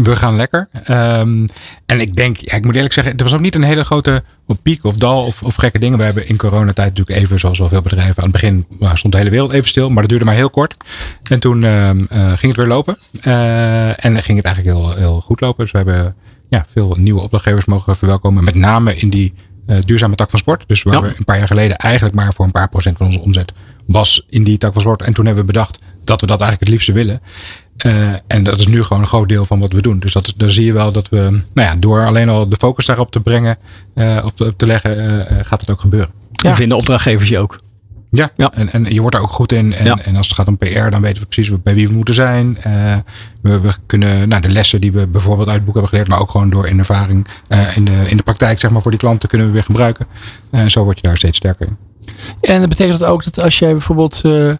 we gaan lekker. Ehm, en ik denk, ja, ik moet eerlijk zeggen, er was ook niet een hele grote piek of dal of, of gekke dingen. We hebben in coronatijd natuurlijk even, zoals wel veel bedrijven, aan het begin nou, stond de hele wereld even stil. Maar dat duurde maar heel kort. En toen ehm, eh, ging het weer lopen. Eh, en ging het eigenlijk heel, heel goed lopen. Dus we hebben ja, veel nieuwe opdrachtgevers mogen verwelkomen. Met name in die eh, duurzame tak van sport. Dus waar Ja. we een paar jaar geleden eigenlijk maar voor een paar procent van onze omzet was in die tak van sport. En toen hebben we bedacht dat we dat eigenlijk het liefste willen. Eh, en dat is nu gewoon een groot deel van wat we doen. Dus dat, daar zie je wel dat we, nou ja, door alleen al de focus daarop te brengen, eh, op, te, op te leggen, eh, gaat het ook gebeuren. En vinden opdrachtgevers je ook. Ja, Ja. En, en je wordt daar ook goed in. En, Ja. en als het gaat om PR, dan weten we precies bij wie we moeten zijn. Eh, we, we kunnen nou, de lessen die we bijvoorbeeld uit het boek hebben geleerd, maar ook gewoon door in ervaring eh, in, de, in de praktijk, zeg maar, voor die klanten kunnen we weer gebruiken. En zo word je daar steeds sterker in. En dat betekent dat ook dat als jij bijvoorbeeld. eh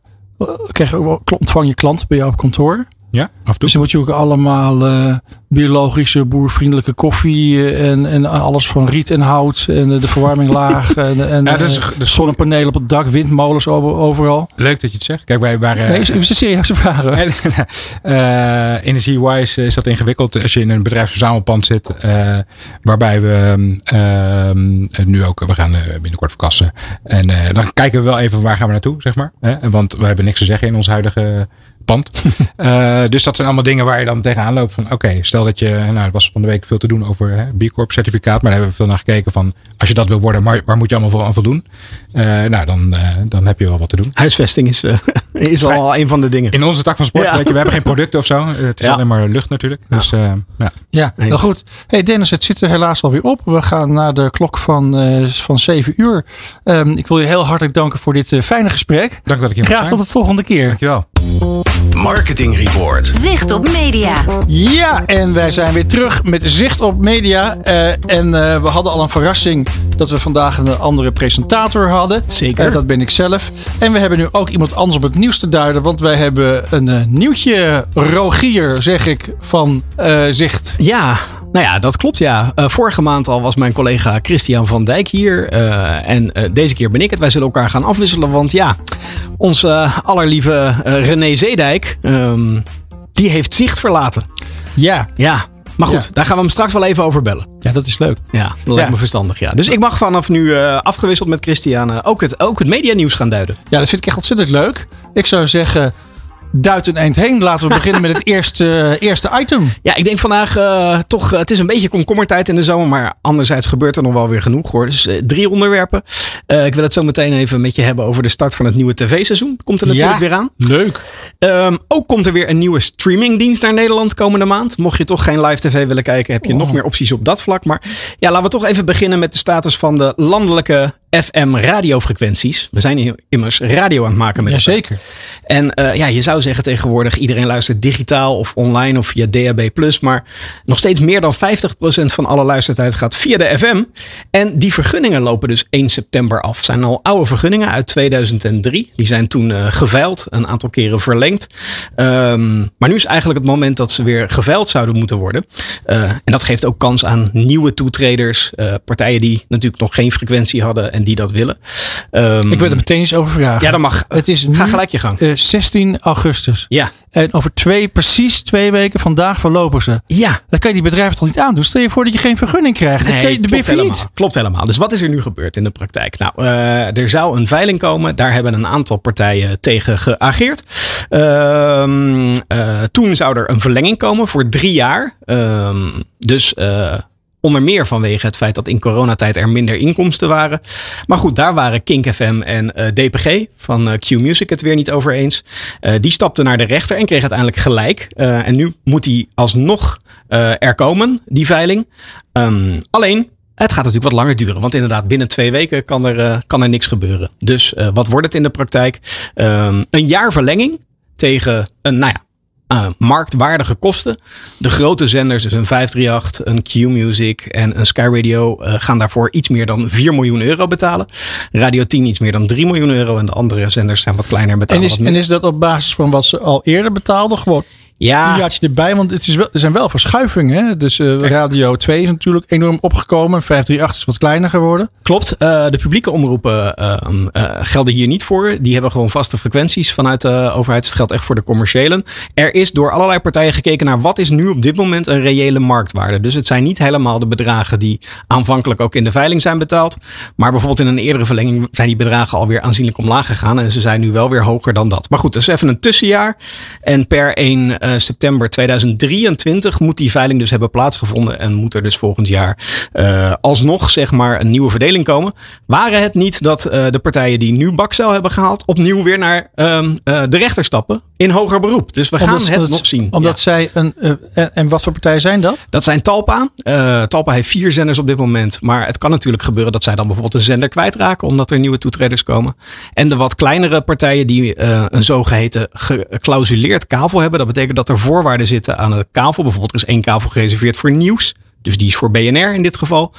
krijg je ook wel, ontvang je klanten bij jou op kantoor. Ja, af en toe. Dus dan moet je ook allemaal eh, biologische, boervriendelijke koffie eh, en, en alles van riet en hout en de verwarming laag en, en Ja, dat is- eh, dat is- zonnepanelen op het dak, windmolens over- overal. Leuk dat je het zegt. Kijk, wij waren. Nee, is, is een serieuze vraag. Energie-wise is dat ingewikkeld als je in een bedrijfsverzamelpand zit. waarbij we ehm, nu ook, we gaan binnenkort verkassen. En dan kijken we wel even waar gaan we naartoe, zeg maar. Want we hebben niks te zeggen in ons huidige pand. Eh, dus dat zijn allemaal dingen waar je dan tegenaan loopt. Van oké, stel dat je, nou, er was van de week veel te doen over hè, B Corp certificaat. Maar daar hebben we veel naar gekeken van, als je dat wil worden, maar, waar moet je allemaal voor aan voldoen? Eh, nou, dan, eh, dan heb je wel wat te doen. Huisvesting is, eh, is al een van de dingen. In onze tak van sport, Ja. weet je, we hebben geen producten of zo. Het is Ja. alleen maar lucht natuurlijk. Dus eh, ja. Ja, Eens. nou goed. Hey Dennis, het zit er helaas alweer op. We gaan naar de klok van, eh van 7 uur. Ehm, ik wil je heel hartelijk danken voor dit fijne gesprek. Dank dat ik hier Graag tot de volgende keer. Dankjewel. Marketing Report. Zicht op media. Ja, en wij zijn weer terug met Zicht op Media. Eh, en eh, we hadden al een verrassing dat we vandaag een andere presentator hadden. Zeker. Eh, dat ben ik zelf. En we hebben nu ook iemand anders op het nieuws te duiden. Want wij hebben een eh, nieuwtje, Rogier, zeg ik, van eh, Zicht. Ja, nou ja, dat klopt ja. Eh, vorige maand al was mijn collega Christian van Dijk hier. eh, en eh, deze keer ben ik het. Wij zullen elkaar gaan afwisselen. Want ja, onze allerlieve René Zeedijk, ehm, die heeft zicht verlaten. Ja, Ja, maar goed, Ja. daar gaan we hem straks wel even over bellen. ja dat is leuk. Ja, dat lijkt me verstandig, ja. Dus ik mag vanaf nu afgewisseld met Christian ook het, ook het medianieuws gaan duiden. Ja, dat vind ik echt ontzettend leuk. Ik zou zeggen, duit een eind heen. Laten we beginnen met het eerste, eerste item. Ja, ik denk vandaag eh, toch, het is een beetje komkommertijd in de zomer, maar anderzijds gebeurt er nog wel weer genoeg hoor. Dus eh, drie onderwerpen. Eh, ik wil het zo meteen even met je hebben over de start van het nieuwe tv-seizoen. Komt er natuurlijk Ja. weer aan. Leuk. Ehm, ook komt er weer een nieuwe streamingdienst naar Nederland komende maand. Mocht je toch geen live tv willen kijken, heb je nog meer opties op dat vlak. Maar ja, laten we toch even beginnen met de status van de landelijke FM radiofrequenties. We zijn hier immers radio aan het maken met. Jazeker. En ja, je zou zeggen tegenwoordig iedereen luistert digitaal of online of via DAB+. Maar nog steeds meer dan 50% van alle luistertijd gaat via de FM. En die vergunningen lopen dus 1 september af. Het zijn al oude vergunningen uit 2003. Die zijn toen uh, geveild, een aantal keren verlengd. Um, maar nu is eigenlijk het moment dat ze weer geveild zouden moeten worden. Uh, en dat geeft ook kans aan nieuwe toetreders. Uh, partijen die natuurlijk nog geen frequentie hadden en die dat willen. Um, Ik wil er meteen eens over vragen. Ja, dat mag. Het is Ga gelijk je gang. 16 augustus. Ja. En over twee, precies twee weken vandaag verlopen ze. Ja. Dan kan je die bedrijven toch niet aandoen? Stel je voor dat je geen vergunning krijgt. Nee, je de klopt helemaal. Klopt helemaal. Dus wat is er nu gebeurd in de praktijk? Nou, uh, er zou een veiling komen. Daar hebben een aantal partijen tegen geageerd. Uh, uh, toen zou er een verlenging komen voor drie jaar. Ehm, dus uh, Onder meer vanwege het feit dat in coronatijd er minder inkomsten waren. Maar goed, daar waren Kink FM en uh, DPG van uh, Q Music het weer niet over eens. Uh, die stapten naar de rechter en kreeg uiteindelijk gelijk. en nu moet die alsnog er komen, die veiling. Um, alleen, het gaat natuurlijk wat langer duren. Want inderdaad, binnen twee weken kan er, kan er niks gebeuren. Dus wat wordt het in de praktijk? Um, een jaar verlenging tegen een, nou ja, uh, marktwaardige kosten. De grote zenders, dus een 538, een Q-Music en een Sky Radio, uh, gaan daarvoor iets meer dan 4 miljoen euro betalen. Radio 10 iets meer dan 3 miljoen euro en de andere zenders zijn wat kleiner betalen. En is, en is dat op basis van wat ze al eerder betaalden? Gewoon ja. Je erbij, want het is wel, er zijn wel verschuivingen. Hè? Dus uh, Radio 2 is natuurlijk enorm opgekomen. 538 is wat kleiner geworden. Klopt. Uh, de publieke omroepen uh, gelden hier niet voor. Die hebben gewoon vaste frequenties vanuit de overheid. Dus het geldt echt voor de commerciëlen. Er is door allerlei partijen gekeken naar wat is nu op dit moment een reële marktwaarde. Dus het zijn niet helemaal de bedragen die aanvankelijk ook in de veiling zijn betaald. Maar bijvoorbeeld in een eerdere verlenging zijn die bedragen alweer aanzienlijk omlaag gegaan. En ze zijn nu wel weer hoger dan dat. Maar goed, dat is even een tussenjaar. En per 1 uh, september 2023 moet die veiling dus hebben plaatsgevonden. En moet er dus volgend jaar uh, alsnog zeg maar een nieuwe verdeling komen. Waren het niet dat uh, de partijen die nu bakcel hebben gehaald opnieuw weer naar uh, de rechter stappen in hoger beroep. Dus we omdat, gaan het nog zien. Omdat ja. zij een. en, en wat voor partijen zijn dat? Dat zijn Talpa. Talpa heeft vier zenders op dit moment. Maar het kan natuurlijk gebeuren dat zij dan bijvoorbeeld een zender kwijtraken. Omdat er nieuwe toetreders komen. En de wat kleinere partijen die een zogeheten geclausuleerd kavel hebben. Dat betekent dat er voorwaarden zitten aan de kavel. Bijvoorbeeld er is één kavel gereserveerd voor nieuws. Dus die is voor BNR in dit geval.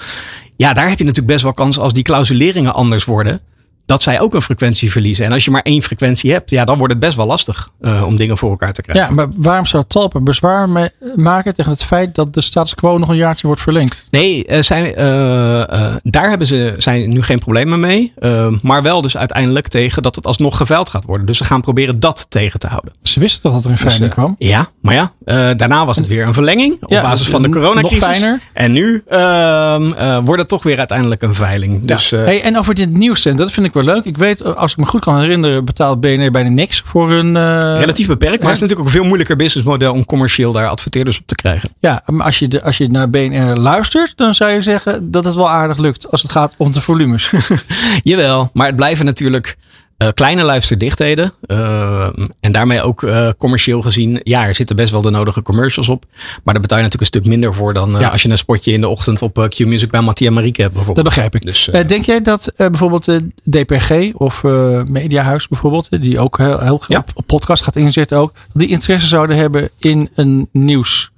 Ja, daar heb je natuurlijk best wel kans als die clausuleringen anders worden. Dat zij ook een frequentie verliezen. En als je maar één frequentie hebt, ja, dan wordt het best wel lastig uh, om dingen voor elkaar te krijgen. Ja, maar waarom zou Talpa bezwaar mee maken tegen het feit dat de status quo nog een jaartje wordt verlengd? Nee, uh, zij, uh, daar hebben ze zijn nu geen problemen mee. maar wel dus uiteindelijk tegen dat het alsnog geveild gaat worden. Dus ze gaan proberen dat tegen te houden. Ze wisten toch dat er een veiling dus, kwam? Ja, maar ja, daarna was het weer een verlenging op ja, basis van de coronacrisis. Nog fijner. En nu ehm, wordt het toch weer uiteindelijk een veiling. Dus, ja. hey, en over dit nieuws, dat vind ik wel leuk. Ik weet, als ik me goed kan herinneren, betaalt BNR bijna niks voor hun. Uh, Relatief beperkt, maar het is natuurlijk ook een veel moeilijker businessmodel om commercieel daar adverteerders op te krijgen. Ja, maar als je, de, als je naar BNR luistert, dan zou je zeggen dat het wel aardig lukt als het gaat om de volumes. Jawel, maar het blijven natuurlijk. Uh, kleine luisterdichtheden. Uh, en daarmee ook uh, commercieel gezien. Ja, er zitten best wel de nodige commercials op. Maar daar betaal je natuurlijk een stuk minder voor dan ja. als je een spotje in de ochtend op Q-Music bij Mattia Marieke hebt bijvoorbeeld. Dat begrijp ik. Dus, denk jij dat bijvoorbeeld DPG of Mediahuis bijvoorbeeld, die ook heel, heel ja. op, op podcast gaat inzetten ook, die interesse zouden hebben in een nieuws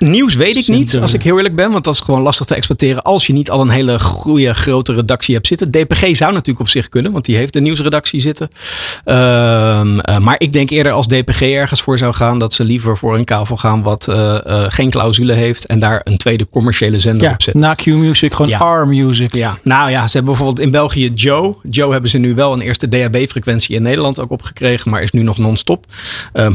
Nieuws weet ik niet, als ik heel eerlijk ben. Want dat is gewoon lastig te exploiteren als je niet al een hele goede, grote redactie hebt zitten. DPG zou natuurlijk op zich kunnen, want die heeft de nieuwsredactie zitten. Uh, uh, maar ik denk eerder als DPG ergens voor zou gaan, dat ze liever voor een kavel gaan wat uh, geen clausule heeft. En daar een tweede commerciële zender ja, op zetten. Na Q-Music, gewoon ja. R-Music. Ja, nou ja, ze hebben bijvoorbeeld in België Joe. Joe hebben ze nu wel een eerste DAB-frequentie in Nederland ook opgekregen, maar is nu nog non-stop.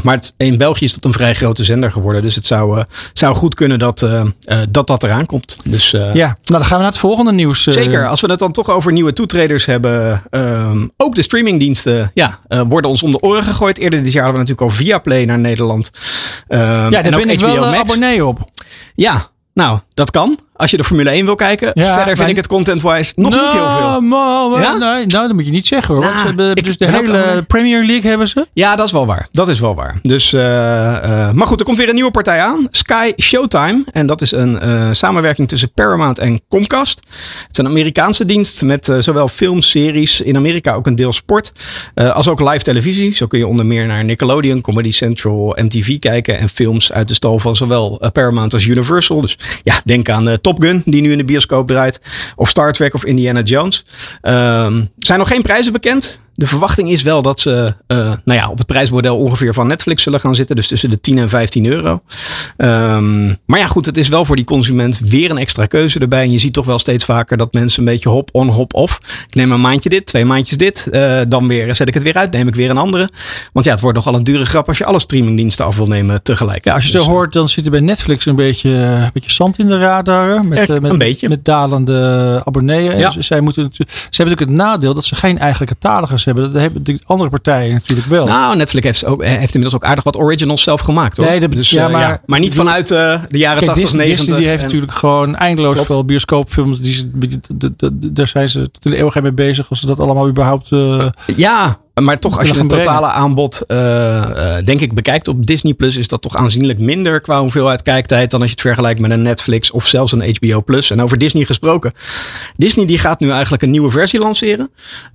maar het, in België is dat een vrij grote zender geworden. Dus het zou, zou goed kunnen dat, uh, uh, dat dat eraan komt. Dus, uh, ja, nou dan gaan we naar het volgende nieuws. Zeker, als we het dan toch over nieuwe toetreders hebben. Um, ook de streamingdiensten ja, worden ons om de oren gegooid. Eerder dit jaar hadden we natuurlijk al via Play naar Nederland. Um, ja, daar ben ik wel abonnee op. Ja, nou, dat kan. Als je de Formule 1 wil kijken. Ja, Verder vind ik het content-wise nog niet heel veel. Nou, maar- maar- Ja? nee, nou, dat moet je niet zeggen hoor. Nou, ze hebben ik dus de ook hele Premier League hebben ze. Ja, dat is wel waar. Dat is wel waar. Dus, eh, eh, maar goed, er komt weer een nieuwe partij aan. Sky Showtime. En dat is een eh, samenwerking tussen Paramount en Comcast. Het is een Amerikaanse dienst met zowel films, series, in Amerika ook een deel sport, als ook live televisie. Zo kun je onder meer naar Nickelodeon, Comedy Central, MTV kijken en films uit de stal van zowel Paramount als Universal. Dus ja, denk aan eh, Top Gun, die nu in de bioscoop draait, of Star Trek of Indiana Jones. Ehm, zijn nog geen prijzen bekend. De verwachting is wel dat ze eh, nou ja, op het prijsmodel ongeveer van Netflix zullen gaan zitten. Dus tussen de 10 en 15 euro. Ehm, maar ja, goed, het is wel voor die consument weer een extra keuze erbij. En je ziet toch wel steeds vaker dat mensen een beetje hop on, hop off. Ik neem een maandje dit, twee maandjes dit. eh, dan weer zet ik het weer uit, neem ik weer een andere. Want ja, het wordt nogal een dure grap als je alle streamingdiensten af wil nemen tegelijk. Ja, als je Dus, zo hoort, dan zit er bij Netflix een beetje, een beetje zand in de radar. Met, Echt, eh, met, een beetje. met dalende abonneeën. En Ja. ze- zij moeten, hebben natuurlijk het nadeel dat ze geen eigen catalogers hebben. Dat hebben natuurlijk andere partijen natuurlijk wel. Nou, Netflix heeft, ook, heeft inmiddels ook aardig wat originals zelf gemaakt hoor. Nee, dat- dus, ja, eh, maar- maar niet vanuit eh, de jaren Kijk, 80, Disney, 90. Disney die heeft en- natuurlijk gewoon eindeloos Klopt. veel bioscoopfilms. Die, daar zijn ze tot in de eeuwigheid mee bezig. Als ze dat allemaal überhaupt... eh, Ja, maar toch als je het totale aanbod, eh, eh, denk ik, bekijkt op Disney Plus, is dat toch aanzienlijk minder qua hoeveelheid kijktijd dan als je het vergelijkt met een Netflix of zelfs een HBO Plus. En over Disney gesproken. Disney die gaat nu eigenlijk een nieuwe versie lanceren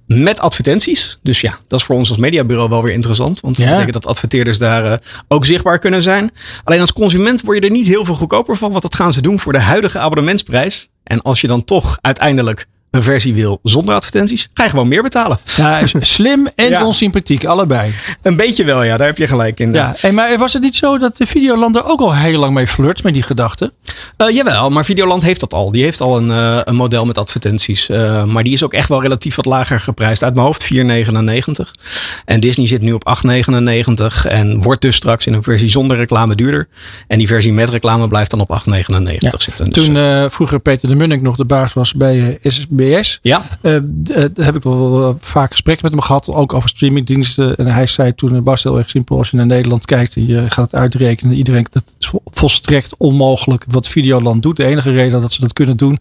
met advertenties. Dus ja, dat is voor ons als mediabureau wel weer interessant. Want dat Ja. betekent dat adverteerders daar eh, ook zichtbaar kunnen zijn. Alleen als consument word je er niet heel veel goedkoper van, want dat gaan ze doen voor de huidige abonnementsprijs. En als je dan toch uiteindelijk een versie wil zonder advertenties, ga je gewoon meer betalen. ja, slim en Ja. onsympathiek, allebei. Een beetje wel, ja. Daar heb je gelijk in. Ja, hey, maar was het niet zo dat de Videoland er ook al heel lang mee flirt met die gedachte? Eh, jawel, maar Videoland heeft dat al. Die heeft al een, eh, een model met advertenties. Eh, maar die is ook echt wel relatief wat lager geprijsd. Uit mijn hoofd 4,99. En Disney zit nu op 8,99. En wordt dus straks in een versie zonder reclame duurder. En die versie met reclame blijft dan op 8,99 zitten. Dus, Toen vroeger Peter de Munnik nog de baas was bij SBS. ja, daar heb ik wel, vaak gesprekken met hem gehad, ook over streamingdiensten. En hij zei toen, eh, Bas, heel erg simpel, als je naar Nederland kijkt en je gaat het uitrekenen, iedereen, dat is vol- volstrekt onmogelijk wat Videoland doet. De enige reden dat ze dat kunnen doen,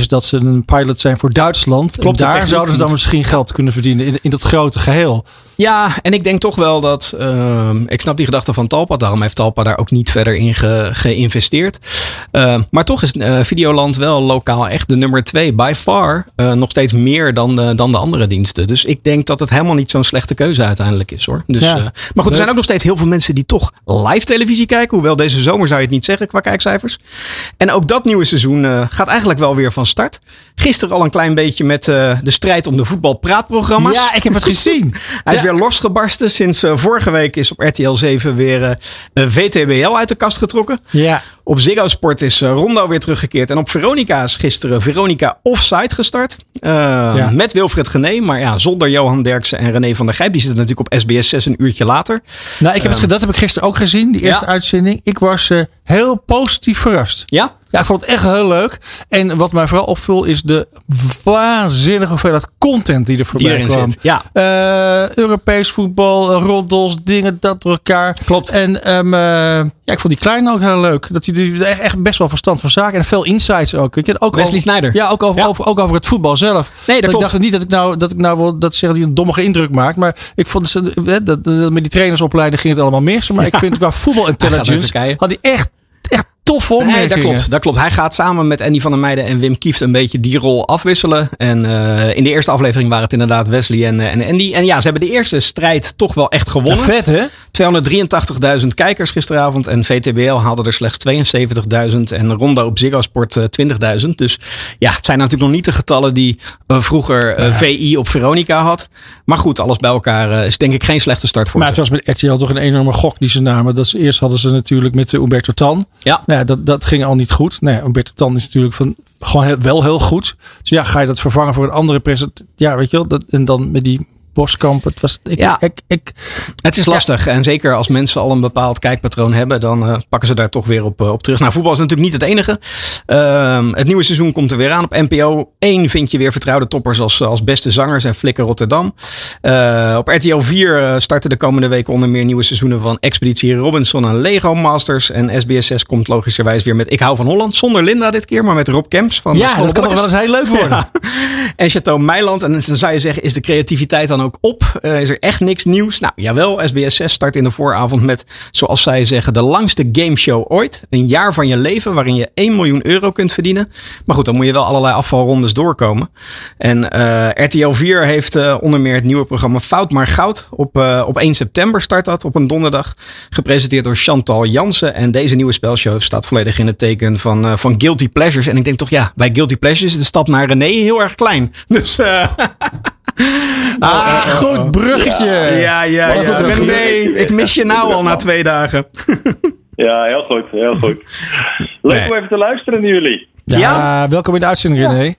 is dat ze een pilot zijn voor Duitsland. Klopt, en daar zouden ze dan misschien geld kunnen verdienen in, in dat grote geheel. Ja, en ik denk toch wel dat. ehm, ik snap die gedachte van Talpa. Daarom heeft Talpa daar ook niet verder in ge- geïnvesteerd. Ehm, maar toch is eh, Videoland wel lokaal echt de nummer twee. By far. eh, nog steeds meer dan de, dan de andere diensten. Dus ik denk dat het helemaal niet zo'n slechte keuze uiteindelijk is hoor. Dus, Ja. eh, maar goed, er zijn ook nog steeds heel veel mensen die toch live televisie kijken. Hoewel deze zomer zou je het niet zeggen qua kijkcijfers. En ook dat nieuwe seizoen gaat eigenlijk wel weer van start. Gisteren al een klein beetje met eh, de strijd om de voetbalpraatprogramma's. Ja, ik heb het gezien. Hij is weer losgebarsten. Sinds eh, vorige week is op RTL 7 weer eh, een VTBL uit de kast getrokken. Ja. Op Ziggo Sport is eh, Rondo weer teruggekeerd. En op Veronica is gisteren Veronica Offside gestart. Eh, Ja. Met Wilfred Gené. Maar ja, zonder Johan Derksen en René van der Gijp. Die zitten natuurlijk op SBS 6 een uurtje later. Nou, ik heb het, ge- dat heb ik gisteren ook gezien, die eerste Ehm. Ja. uitzending. Ik was eh, heel positief verrast. Ja? Ja, ik vond het echt heel leuk. En wat mij vooral opviel is de waanzinnige hoeveelheid content die er voorbij Die kwam. zit. Ja. Eh, Europees voetbal, eh, roddels, dingen dat door elkaar. Klopt. En ehm, eh, ja, ik vond die kleine ook heel leuk. Dat hij echt, echt best wel verstand van zaken en veel insights ook. Weet je, ook Wesley over-. Ja, ook over, Ja. Over, ook over het voetbal zelf. Nee, dat ik klopt. dacht niet dat ik nou dat ik nou wil dat zeggen die een dommige indruk maakt, maar ik vond dat, dat, dat, dat met die trainersopleiding ging het allemaal mis. Maar ik vind qua voetbal intelligence had hij echt toffe opmerkingen. Nee, dat klopt, dat klopt. Hij gaat samen met Andy van der Meijden en Wim Kieft een beetje die rol afwisselen. En eh, in de eerste aflevering waren het inderdaad Wesley en, eh, en Andy. En ja, ze hebben de eerste strijd toch wel echt Ja, gewonnen. vet hè? 283.000 kijkers gisteravond. En VTBL haalde er slechts 72.000. En Rondo op Ziggo Sport eh, 20.000. Dus ja, het zijn natuurlijk nog niet de getallen die eh, vroeger eh, VI op Veronica had. Maar goed, alles bij elkaar eh, is denk ik geen slechte start voor Maar het ze. was met RTL toch een enorme gok die ze namen. Dat ze, eerst hadden ze natuurlijk met Umberto Tan. Ja. Nou, dat, dat ging al niet goed. Nee, Umberto Tan is natuurlijk van, gewoon wel heel goed. Dus ja, ga je dat vervangen voor een andere present? Ja, weet je wel. Dat, en dan met die Boskamp. Het was, ik, Ja. ik, ik, Het is lastig. En zeker als mensen al een bepaald kijkpatroon hebben, dan eh, pakken ze daar toch weer op, eh, op terug. Nou, voetbal is natuurlijk niet het enige. Ehm, het nieuwe seizoen komt er weer aan. Op NPO 1 vind je weer vertrouwde toppers als, als beste zangers en Flikker Rotterdam. Eh, op RTL 4 eh, starten de komende weken onder meer nieuwe seizoenen van Expeditie Robinson en Lego Masters. En SBS 6 komt logischerwijs weer met Ik hou van Holland. Zonder Linda dit keer, maar met Rob Kemps van ja, dat kan nog wel eens heel leuk worden. ja. En Chateau Meiland. En dan zou je zeggen, is de creativiteit dan ook op? Eh, is er echt niks nieuws? Nou, jawel. SBS 6 start in de vooravond met, zoals zij zeggen, de langste gameshow ooit. Een jaar van je leven waarin je 1 miljoen euro kunt verdienen. Maar goed, dan moet je wel allerlei afvalrondes doorkomen. En eh, RTL 4 heeft eh, onder meer het nieuwe programma Fout maar Goud. Op, op 1 september start dat op een donderdag. Gepresenteerd door Chantal Jansen. En deze nieuwe spelshow staat volledig in het teken van, van Guilty Pleasures. En ik denk toch, ja, bij Guilty Pleasures is de stap naar René heel erg klein. Dus Ah, goed bruggetje. ja, ja, ja. goed. René, ik mis je nou al na twee dagen. Ja, heel goed, heel goed. Leuk Nee. om even te luisteren naar jullie. Ja, Ja. welkom in de uitzending, René.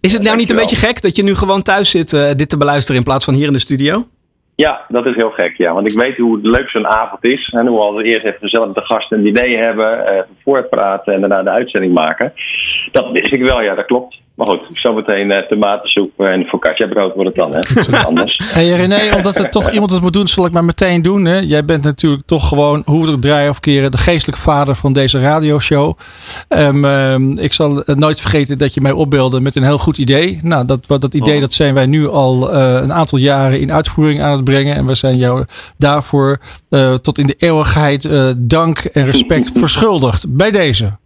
Is het nou niet een beetje gek dat je nu gewoon thuis zit eh, dit te beluisteren in plaats van hier in de studio? Ja, dat is heel gek, ja. Want ik weet hoe leuk zo'n avond is. En hoe we eerst even gezellig de gasten een idee hebben, eh, even voorpraten en daarna de uitzending maken. Dat wist ik wel, ja, dat klopt. Maar goed, zometeen eh, tomatensoep en focaccia brood wordt het dan, hè. Dat anders. Hey René, omdat er toch iemand het moet doen, zal ik maar meteen doen. Hè? Jij bent natuurlijk toch gewoon, hoe we het draaien of keren, de geestelijke vader van deze radioshow. Ehm, ehm, ik zal het nooit vergeten dat je mij opbeelde met een heel goed idee. Nou, dat, dat idee dat zijn wij nu al eh, een aantal jaren in uitvoering aan het brengen. En we zijn jou daarvoor eh, tot in de eeuwigheid eh, dank en respect verschuldigd. Bij deze.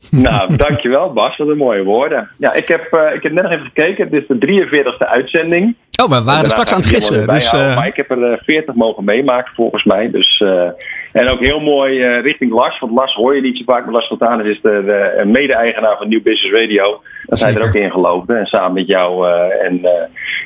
nou, dankjewel Bas, wat een mooie woorden. Ja, ik heb, eh, ik heb net nog even gekeken. Dit is de 43e uitzending. Oh, we waren er straks aan het gissen. Dus, eh, Maar ik heb er eh, 40 mogen meemaken volgens mij. Dus, eh, en ook heel mooi eh, richting Lars. Want Lars hoor je niet zo vaak. Maar Lars Fontanus is de, de eh, mede-eigenaar van New Business Radio. Dat hij er ook in geloofde. En samen met jou. eh, en eh,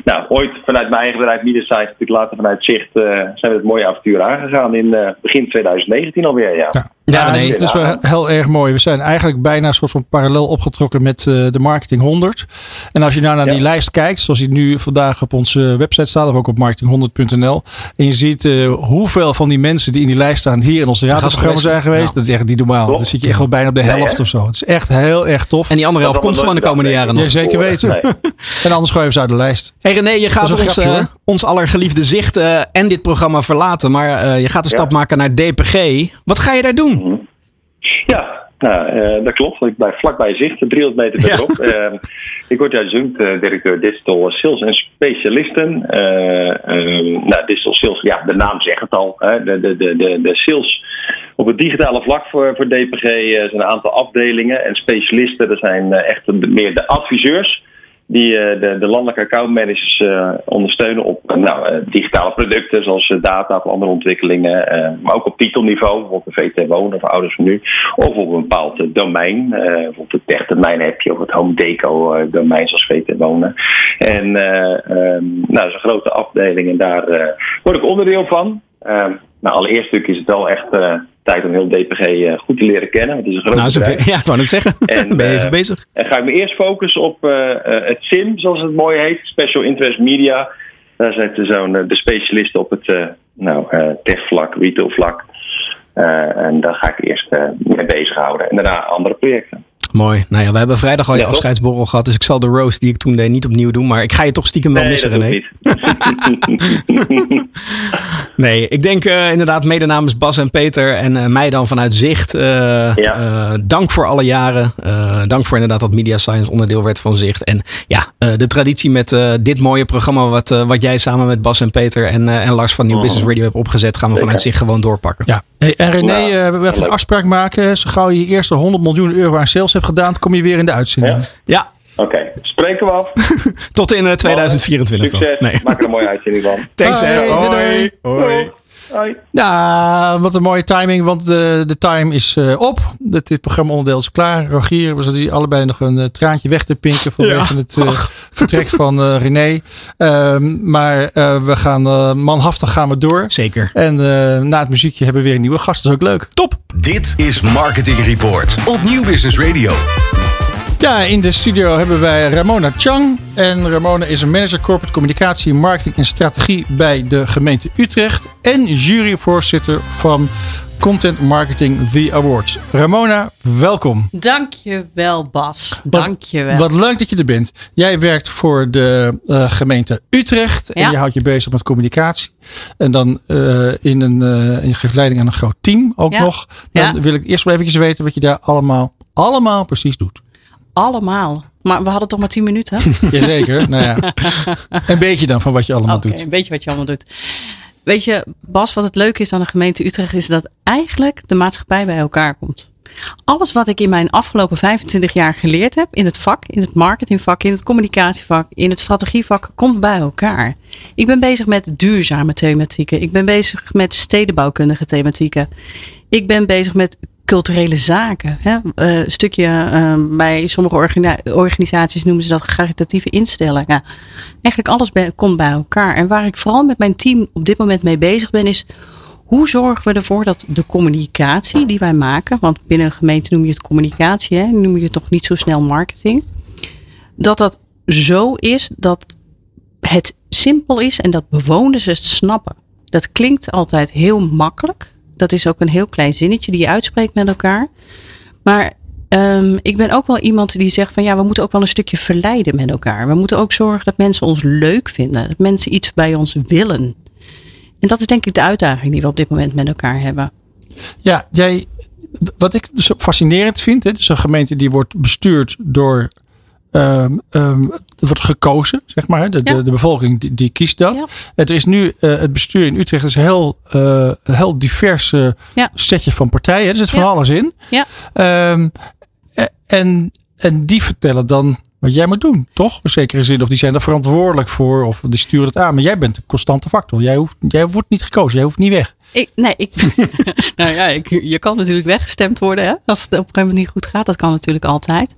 nou, ooit vanuit mijn eigen bedrijf Media Science. Natuurlijk later vanuit Zicht. eh, zijn we het mooie avontuur aangegaan. In eh, begin 2019 alweer. Ja. Ja. Ja, Ja, nee, het is wel heel erg mooi. We zijn eigenlijk bijna een soort van parallel opgetrokken met eh, de Marketing 100. En als je nou naar Ja. die lijst kijkt, zoals die nu vandaag op onze website staat, of ook op marketing100.nl. En je ziet eh, hoeveel van die mensen die in die lijst staan hier in onze radioprogramma zijn geweest. Ja. Dat is echt niet normaal. Dan zit je echt wel bijna op de helft of zo. Het is echt heel erg tof. en die andere helft komt gewoon de komende jaren nog. Ja, zeker Nee. weten. En anders gooi je ze uit de lijst. Hey René, je gaat een ons, grapje, eh, ons allergeliefde zicht eh, en dit programma verlaten. Maar eh, je gaat de Ja. stap maken naar DPG. Wat ga je daar doen? Ja, nou, eh, dat klopt. Ik blijf vlakbij zicht, 300 meter verderop. Eh, ik word adjunct eh, directeur Digital Sales en Specialisten. Eh, eh, nou, Digital Sales, ja, de naam zegt het al. Hè, de, de, de, de, de sales op het digitale vlak voor, voor DPG eh, zijn een aantal afdelingen. En specialisten, dat zijn echt meer de adviseurs die eh, de, de landelijke accountmanagers eh ondersteunen op eh, nou, digitale producten zoals data of andere ontwikkelingen. maar ook op titelniveau, bijvoorbeeld de VT Wonen of Ouders van Nu. Of op een bepaald domein. bijvoorbeeld het tech-domein heb je of het home deco domein zoals VT Wonen. En ehm, nou, een grote afdeling en daar word ik onderdeel van. Ehm, nou, allereerst natuurlijk is het wel echt tijd om heel DPG eh, goed te leren kennen. Het is een groot Nou, bedrijf. ja, ik wou het zeggen. En, ben je even eh, bezig? En ga ik me eerst focussen op eh, het SIM, zoals het mooi heet, Special Interest Media. Daar zitten zo'n de specialisten op het nou, tech-vlak, retail-vlak. En daar ga ik eerst mee bezighouden. En daarna andere projecten. Mooi. Nou ja, we hebben vrijdag al je Ja, toch? afscheidsborrel gehad. Dus ik zal de roast die ik toen deed niet opnieuw doen. Maar ik ga je toch stiekem wel missen, René. Nee, ik denk eh, inderdaad mede namens Bas en Peter en eh, mij dan vanuit Zicht. eh, Ja. eh, dank voor alle jaren. Eh, dank voor inderdaad dat Media Science onderdeel werd van Zicht. En ja, eh, de traditie met eh, dit mooie programma wat, wat jij samen met Bas en Peter en, eh, en Lars van Nieuw Business Radio hebt opgezet, gaan we vanuit. Zicht gewoon doorpakken. Ja. Hey, en René, we even een afspraak maken. Zo gauw je je eerste 100 miljoen euro aan sales hebt gedaan, kom je weer in de uitzending. Ja? Ja, Oké, spreken we af. tot in eh, 2024 dan. Succes. Nee. Maak er een mooie uitzending van. Thanks Bye. hè. Hoi. Hoi. Hoi. Ja, wat een mooie timing, want de, de time is eh, op. Het, dit programma onderdeel is klaar. Rogier, we zaten hier allebei nog een eh, traantje weg te pinken vanwege Ja. het eh, vertrek van eh, René. Ehm, maar eh, we gaan eh, manhaftig gaan we door. Zeker. En eh, na het muziekje hebben we weer een nieuwe gast. Dat is ook leuk. Top. Dit is Marketing Report op Nieuw Business Radio. Ja, in de studio hebben wij Ramona Chang. En Ramona is een manager corporate communicatie, marketing en strategie bij de gemeente Utrecht. En juryvoorzitter van Content Marketing The Awards. Ramona, welkom. Dankjewel Bas, dankjewel. Wat, wat leuk dat je er bent. Jij werkt voor de uh, gemeente Utrecht en Ja. je houdt je bezig met communicatie. En dan uh, in een, uh, en je geeft leiding aan een groot team ook Ja. nog. Dan Ja. wil ik eerst wel eventjes weten wat je daar allemaal, allemaal precies doet. Allemaal. Maar we hadden toch maar 10 minuten? Jazeker, nou ja. Een beetje dan van wat je allemaal Oké, doet. een beetje wat je allemaal doet. Weet je, Bas, wat het leuke is aan de gemeente Utrecht is dat eigenlijk de maatschappij bij elkaar komt. Alles wat ik in mijn afgelopen 25 jaar geleerd heb in het vak, in het marketingvak, in het communicatievak, in het strategievak, komt bij elkaar. Ik ben bezig met duurzame thematieken. Ik ben bezig met stedenbouwkundige thematieken. Ik ben bezig met culturele zaken. Hè? Eh, stukje eh, bij sommige organi- organisaties noemen ze dat caritatieve instellingen. Eigenlijk alles komt bij elkaar. En waar ik vooral met mijn team op dit moment mee bezig ben, is hoe zorgen we ervoor dat de communicatie die wij maken, want binnen een gemeente noem je het communicatie, hè, noem je het toch niet zo snel marketing, dat dat zo is dat het simpel is en dat bewoners het snappen. Dat klinkt altijd heel makkelijk. Dat is ook een heel klein zinnetje die je uitspreekt met elkaar. Maar ehm, ik ben ook wel iemand die zegt van ja, we moeten ook wel een stukje verleiden met elkaar. We moeten ook zorgen dat mensen ons leuk vinden. Dat mensen iets bij ons willen. En dat is denk ik de uitdaging die we op dit moment met elkaar hebben. Ja, jij, wat ik zo fascinerend vind, hè, dus een gemeente die wordt bestuurd door, ehm ehm, er wordt gekozen, zeg maar. De, Ja. de, de bevolking die, die kiest dat. Ja. Het is nu, eh, het bestuur in Utrecht is een heel, eh, heel divers eh, Ja. setje van partijen. Er zit van alles in. Ja. Ehm, eh, en, en die vertellen dan wat jij moet doen, toch? In zekere zin. Of die zijn er verantwoordelijk voor, of die sturen het aan. Maar jij bent de constante factor. Jij, hoeft, jij wordt niet gekozen, jij hoeft niet weg. Ik, nee, ik, nou ja, je kan natuurlijk weggestemd worden hè, als het op een gegeven moment niet goed gaat. Dat kan natuurlijk altijd.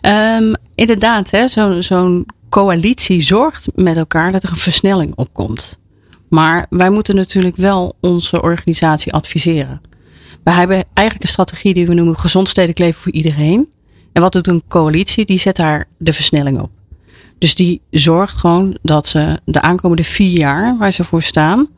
Ehm, inderdaad, hè, zo- zo'n coalitie zorgt met elkaar dat er een versnelling opkomt. Maar wij moeten natuurlijk wel onze organisatie adviseren. Wij hebben eigenlijk een strategie die we noemen gezond stedelijk leven voor iedereen. En wat doet een coalitie? Die zet daar de versnelling op. Dus die zorgt gewoon dat ze de aankomende vier jaar waar ze voor staan,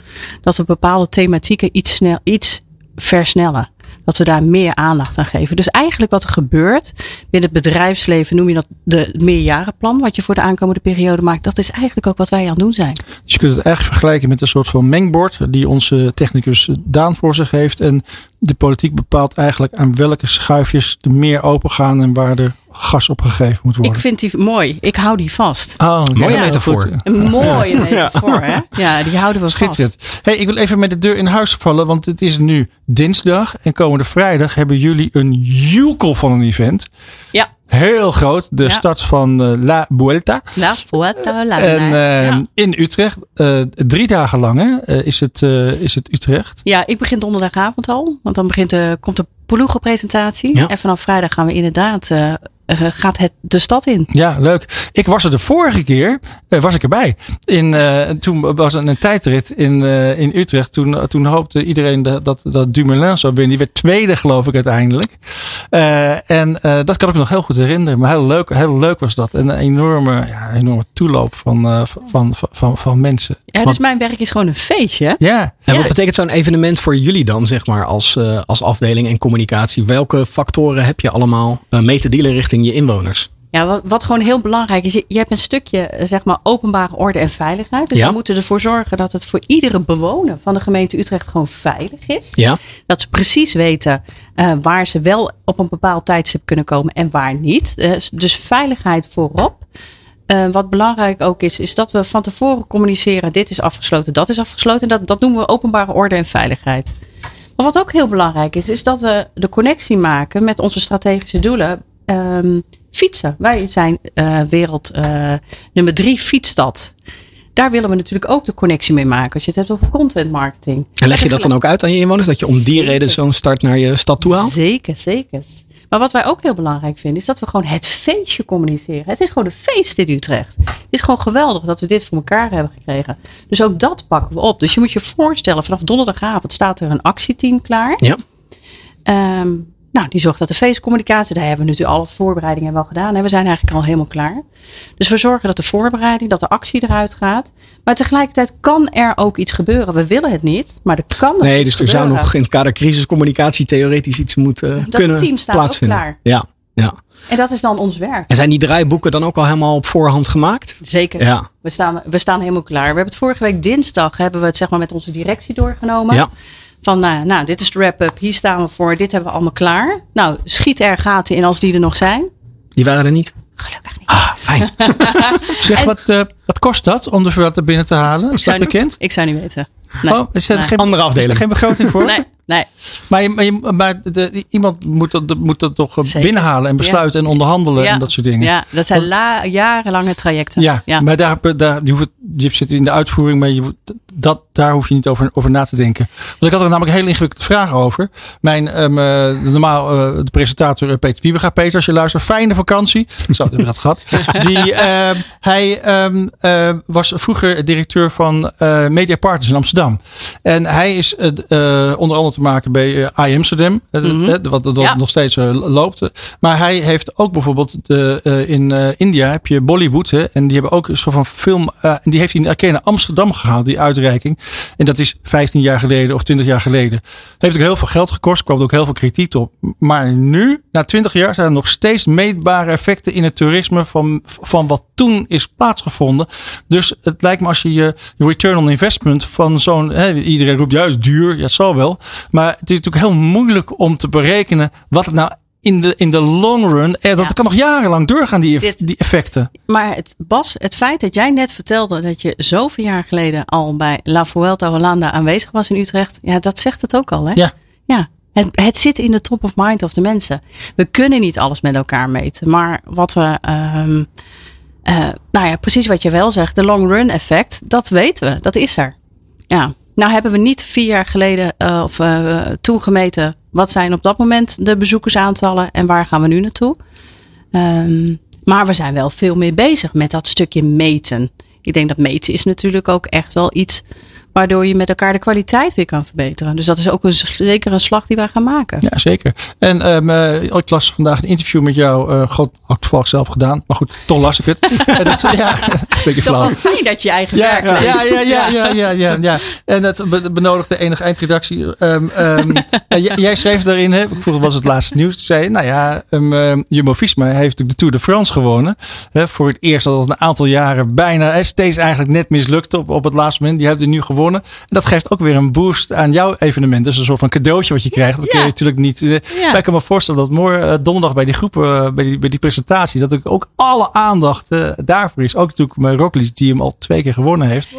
dat we bepaalde thematieken iets, snel, iets versnellen. Dat we daar meer aandacht aan geven. Dus eigenlijk wat er gebeurt binnen het bedrijfsleven, noem je dat de meerjarenplan, wat je voor de aankomende periode maakt. Dat is eigenlijk ook wat wij aan het doen zijn. Dus je kunt het eigenlijk vergelijken met een soort van mengbord die onze technicus Daan voor zich heeft. En de politiek bepaalt eigenlijk aan welke schuifjes er meer open gaan en waar er gas op gegeven moet worden. Ik vind die mooi. Ik hou die vast. Oh, Mooie ja, metafoor. Een mooie metafoor, hè? Ja, die houden we vast. Schitterend. Hey, ik wil even met de deur in huis vallen, want het is nu dinsdag. En komende vrijdag hebben jullie een joekel van een event. Ja. Heel groot. De Ja. start van eh, La Vuelta. La Vuelta, la En eh, ja. in Utrecht. eh, drie dagen lang hè, eh, is, het, eh, is het Utrecht. Ja, ik begin donderdagavond al. Want dan begint de, komt de ploegenpresentatie. Ja. En vanaf vrijdag gaan we inderdaad, eh, gaat het de stad in. Ja, leuk. Ik was er de vorige keer, eh, was ik erbij. In, eh, toen was er een tijdrit in, eh, in Utrecht. Toen, toen hoopte iedereen dat, dat, dat Dumoulin zou winnen. Die werd tweede, geloof ik, uiteindelijk. Eh, en eh, dat kan ik me nog heel goed herinneren. Maar heel leuk, heel leuk was dat. En een enorme, ja, enorme toeloop van, eh, van, van, van, van mensen. Ja, dus Want- mijn werk is gewoon een feestje. hè? ja, En Ja. wat betekent zo'n evenement voor jullie dan, zeg maar, als, eh, als afdeling en communicatie? Welke factoren heb je allemaal mee te dealen richting je inwoners? Ja, wat, wat gewoon heel belangrijk is, je, je hebt een stukje eh, zeg maar openbare orde en veiligheid. Dus Ja. we moeten ervoor zorgen dat het voor iedere bewoner van de gemeente Utrecht gewoon veilig is. Ja, Dat ze precies weten eh, waar ze wel op een bepaald tijdstip kunnen komen en waar niet. Eh, dus veiligheid voorop. Wat belangrijk ook is, is dat we van tevoren communiceren: dit is afgesloten, dat is afgesloten. En dat, dat noemen we openbare orde en veiligheid. Maar wat ook heel belangrijk is, is dat we de connectie maken met onze strategische doelen. Ehm, fietsen. Wij zijn eh, wereld eh, nummer drie fietsstad. Daar willen we natuurlijk ook de connectie mee maken. Als je het hebt over content marketing. en leg je dat dan ook uit aan je inwoners? Dat je om die Zeker. reden zo'n start naar je stad toe haalt? Zeker, zeker. Maar wat wij ook heel belangrijk vinden, is dat we gewoon het feestje communiceren. Het is gewoon een feest in Utrecht. Het is gewoon geweldig dat we dit voor elkaar hebben gekregen. Dus ook dat pakken we op. Dus je moet je voorstellen, vanaf donderdagavond staat er een actieteam klaar. Ja. Ehm, nou, die zorgt dat de feestcommunicatie, daar hebben we natuurlijk alle voorbereidingen wel gedaan. En we zijn eigenlijk al helemaal klaar. Dus we zorgen dat de voorbereiding, dat de actie eruit gaat. Maar tegelijkertijd kan er ook iets gebeuren. We willen het niet, maar er kan Nee, iets dus er zou nog in het kader crisiscommunicatie theoretisch iets moeten Dat kunnen team staat ook plaatsvinden. klaar. Ja, ja. En dat is dan ons werk. En zijn die draaiboeken dan ook al helemaal op voorhand gemaakt? Zeker. Ja. We, staan, we staan helemaal klaar. We hebben het vorige week dinsdag hebben we het zeg maar met onze directie doorgenomen. Ja. Van nou, nou, dit is de wrap-up. Hier staan we voor. Dit hebben we allemaal klaar. Nou, schiet er gaten in als die er nog zijn. Die waren er niet? Gelukkig niet. Ah, fijn. Zeg, wat, eh, wat kost dat om de verwachten binnen te halen? Is dat niet- bekend? Ik zou niet weten. Nee. Oh, is er Nee. geen, Andere is er afdeling. geen begroting voor? Nee, nee. Maar, je, maar, je, maar de, iemand moet dat, moet dat toch eh, Zeker. binnenhalen en besluiten en onderhandelen en dat soort dingen. Ja, dat zijn la- jarenlange trajecten. Ja, ja. maar daar, daar, je, hoeft, je zit in de uitvoering, maar je, dat, daar hoef je niet over, over na te denken. Want ik had er namelijk een hele ingewikkelde vraag over. Mijn, ehm, eh, normaal eh, de presentator Peter Wiebega. Peter, als je luistert, fijne vakantie. Zo, hebben we dat gehad. Die, ehm, hij ehm, eh, was vroeger directeur van Media Partners in Amsterdam. En hij is onder andere te maken bij eh, I Amsterdam. eh, Mhm. eh, wat, wat Ja. nog steeds loopt. Maar hij heeft ook bijvoorbeeld de, in India heb je Bollywood. Hè, en die hebben ook een soort van film. en die heeft hij een keer naar Amsterdam gehaald, die uitreiking. En dat is 15 jaar geleden of 20 jaar geleden. Heeft ook heel veel geld gekost. kwam ook heel veel kritiek op. Maar nu, na 20 jaar, zijn er nog steeds meetbare effecten in het toerisme van, van wat toen is plaatsgevonden. Dus het lijkt me als je je return on investment van zo'n. Iedereen roept juist duur. Ja, het zal wel. Maar het is natuurlijk heel moeilijk om te berekenen wat het nou in de, in de long run. Eh, dat Ja. kan nog jarenlang doorgaan, die, Dit- die effecten. Maar het, Bas, het feit dat jij net vertelde dat je zoveel jaar geleden al bij La Vuelta Hollanda aanwezig was in Utrecht. Ja, dat zegt het ook al, hè? Ja. Ja. Het, het zit in de top of mind of de mensen. We kunnen niet alles met elkaar meten. Maar wat we. ehm, eh, nou ja, precies wat je wel zegt. De long run effect, dat weten we. Dat is er. Ja. Nou hebben we niet vier jaar geleden eh, of eh, toen gemeten. Wat zijn op dat moment de bezoekersaantallen en waar gaan we nu naartoe? Ehm, maar we zijn wel veel meer bezig met dat stukje meten. Ik denk dat meten is natuurlijk ook echt wel iets waardoor je met elkaar de kwaliteit weer kan verbeteren. Dus dat is ook een, zeker een slag die wij gaan maken. Ja, zeker. En ehm, eh, ik las vandaag een interview met jou. eh God, had toevallig zelf gedaan. Maar goed, toch las ik het. En dat, ja, een beetje Toch flauw. fijn dat je eigen Ja, werk ja, leest. ja, ja, ja, ja, ja, ja, ja. En be- benodigde enige eindredactie. Ehm, ehm, jij schreef daarin, hè, vroeger was het laatste nieuws. Toen zei je, nou ja, um, um, Jumbo-Visma heeft natuurlijk de Tour de France gewonnen. Hè, voor het eerst al een aantal jaren bijna, hè, steeds eigenlijk net mislukt op, op het laatste moment. Die heeft het nu gewonnen. En dat geeft ook weer een boost aan jouw evenement. Dus een soort van cadeautje wat je krijgt. Dat kun je natuurlijk niet... eh, Ja. Ik kan me voorstellen dat morgen, eh, donderdag bij die groep, eh, bij, die, bij die presentatie, dat ook, ook alle aandacht daarvoor is. Ook natuurlijk met Roglic, die hem al twee keer gewonnen heeft. Dus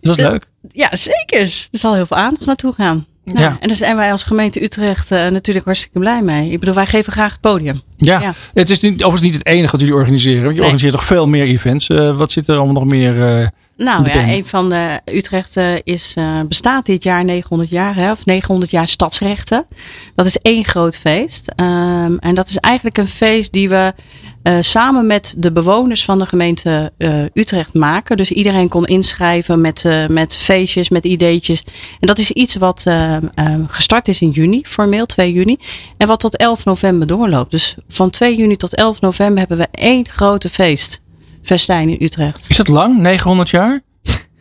dat is leuk. Ja, zeker. Er zal heel veel aandacht naartoe gaan. Nou, Ja. En daar zijn wij als gemeente Utrecht natuurlijk hartstikke blij mee. Ik bedoel, wij geven graag het podium. Ja. Ja. het is niet, overigens niet het enige wat jullie organiseren. Want je Nee. organiseert nog veel meer events. Wat zit er allemaal nog meer? Nou ja, een van de Utrecht eh, is, eh, bestaat dit jaar 900 jaar, hè, of 900 jaar stadsrechten. Dat is één groot feest. Ehm, en dat is eigenlijk een feest die we eh, samen met de bewoners van de gemeente Utrecht maken. Dus iedereen kon inschrijven met, met feestjes, met ideetjes. En dat is iets wat eh, eh, gestart is in juni, formeel 2 juni. En wat tot 11 november doorloopt. Dus van 2 juni tot 11 november hebben we één grote feest. Festijn in Utrecht. is dat lang? 900 jaar?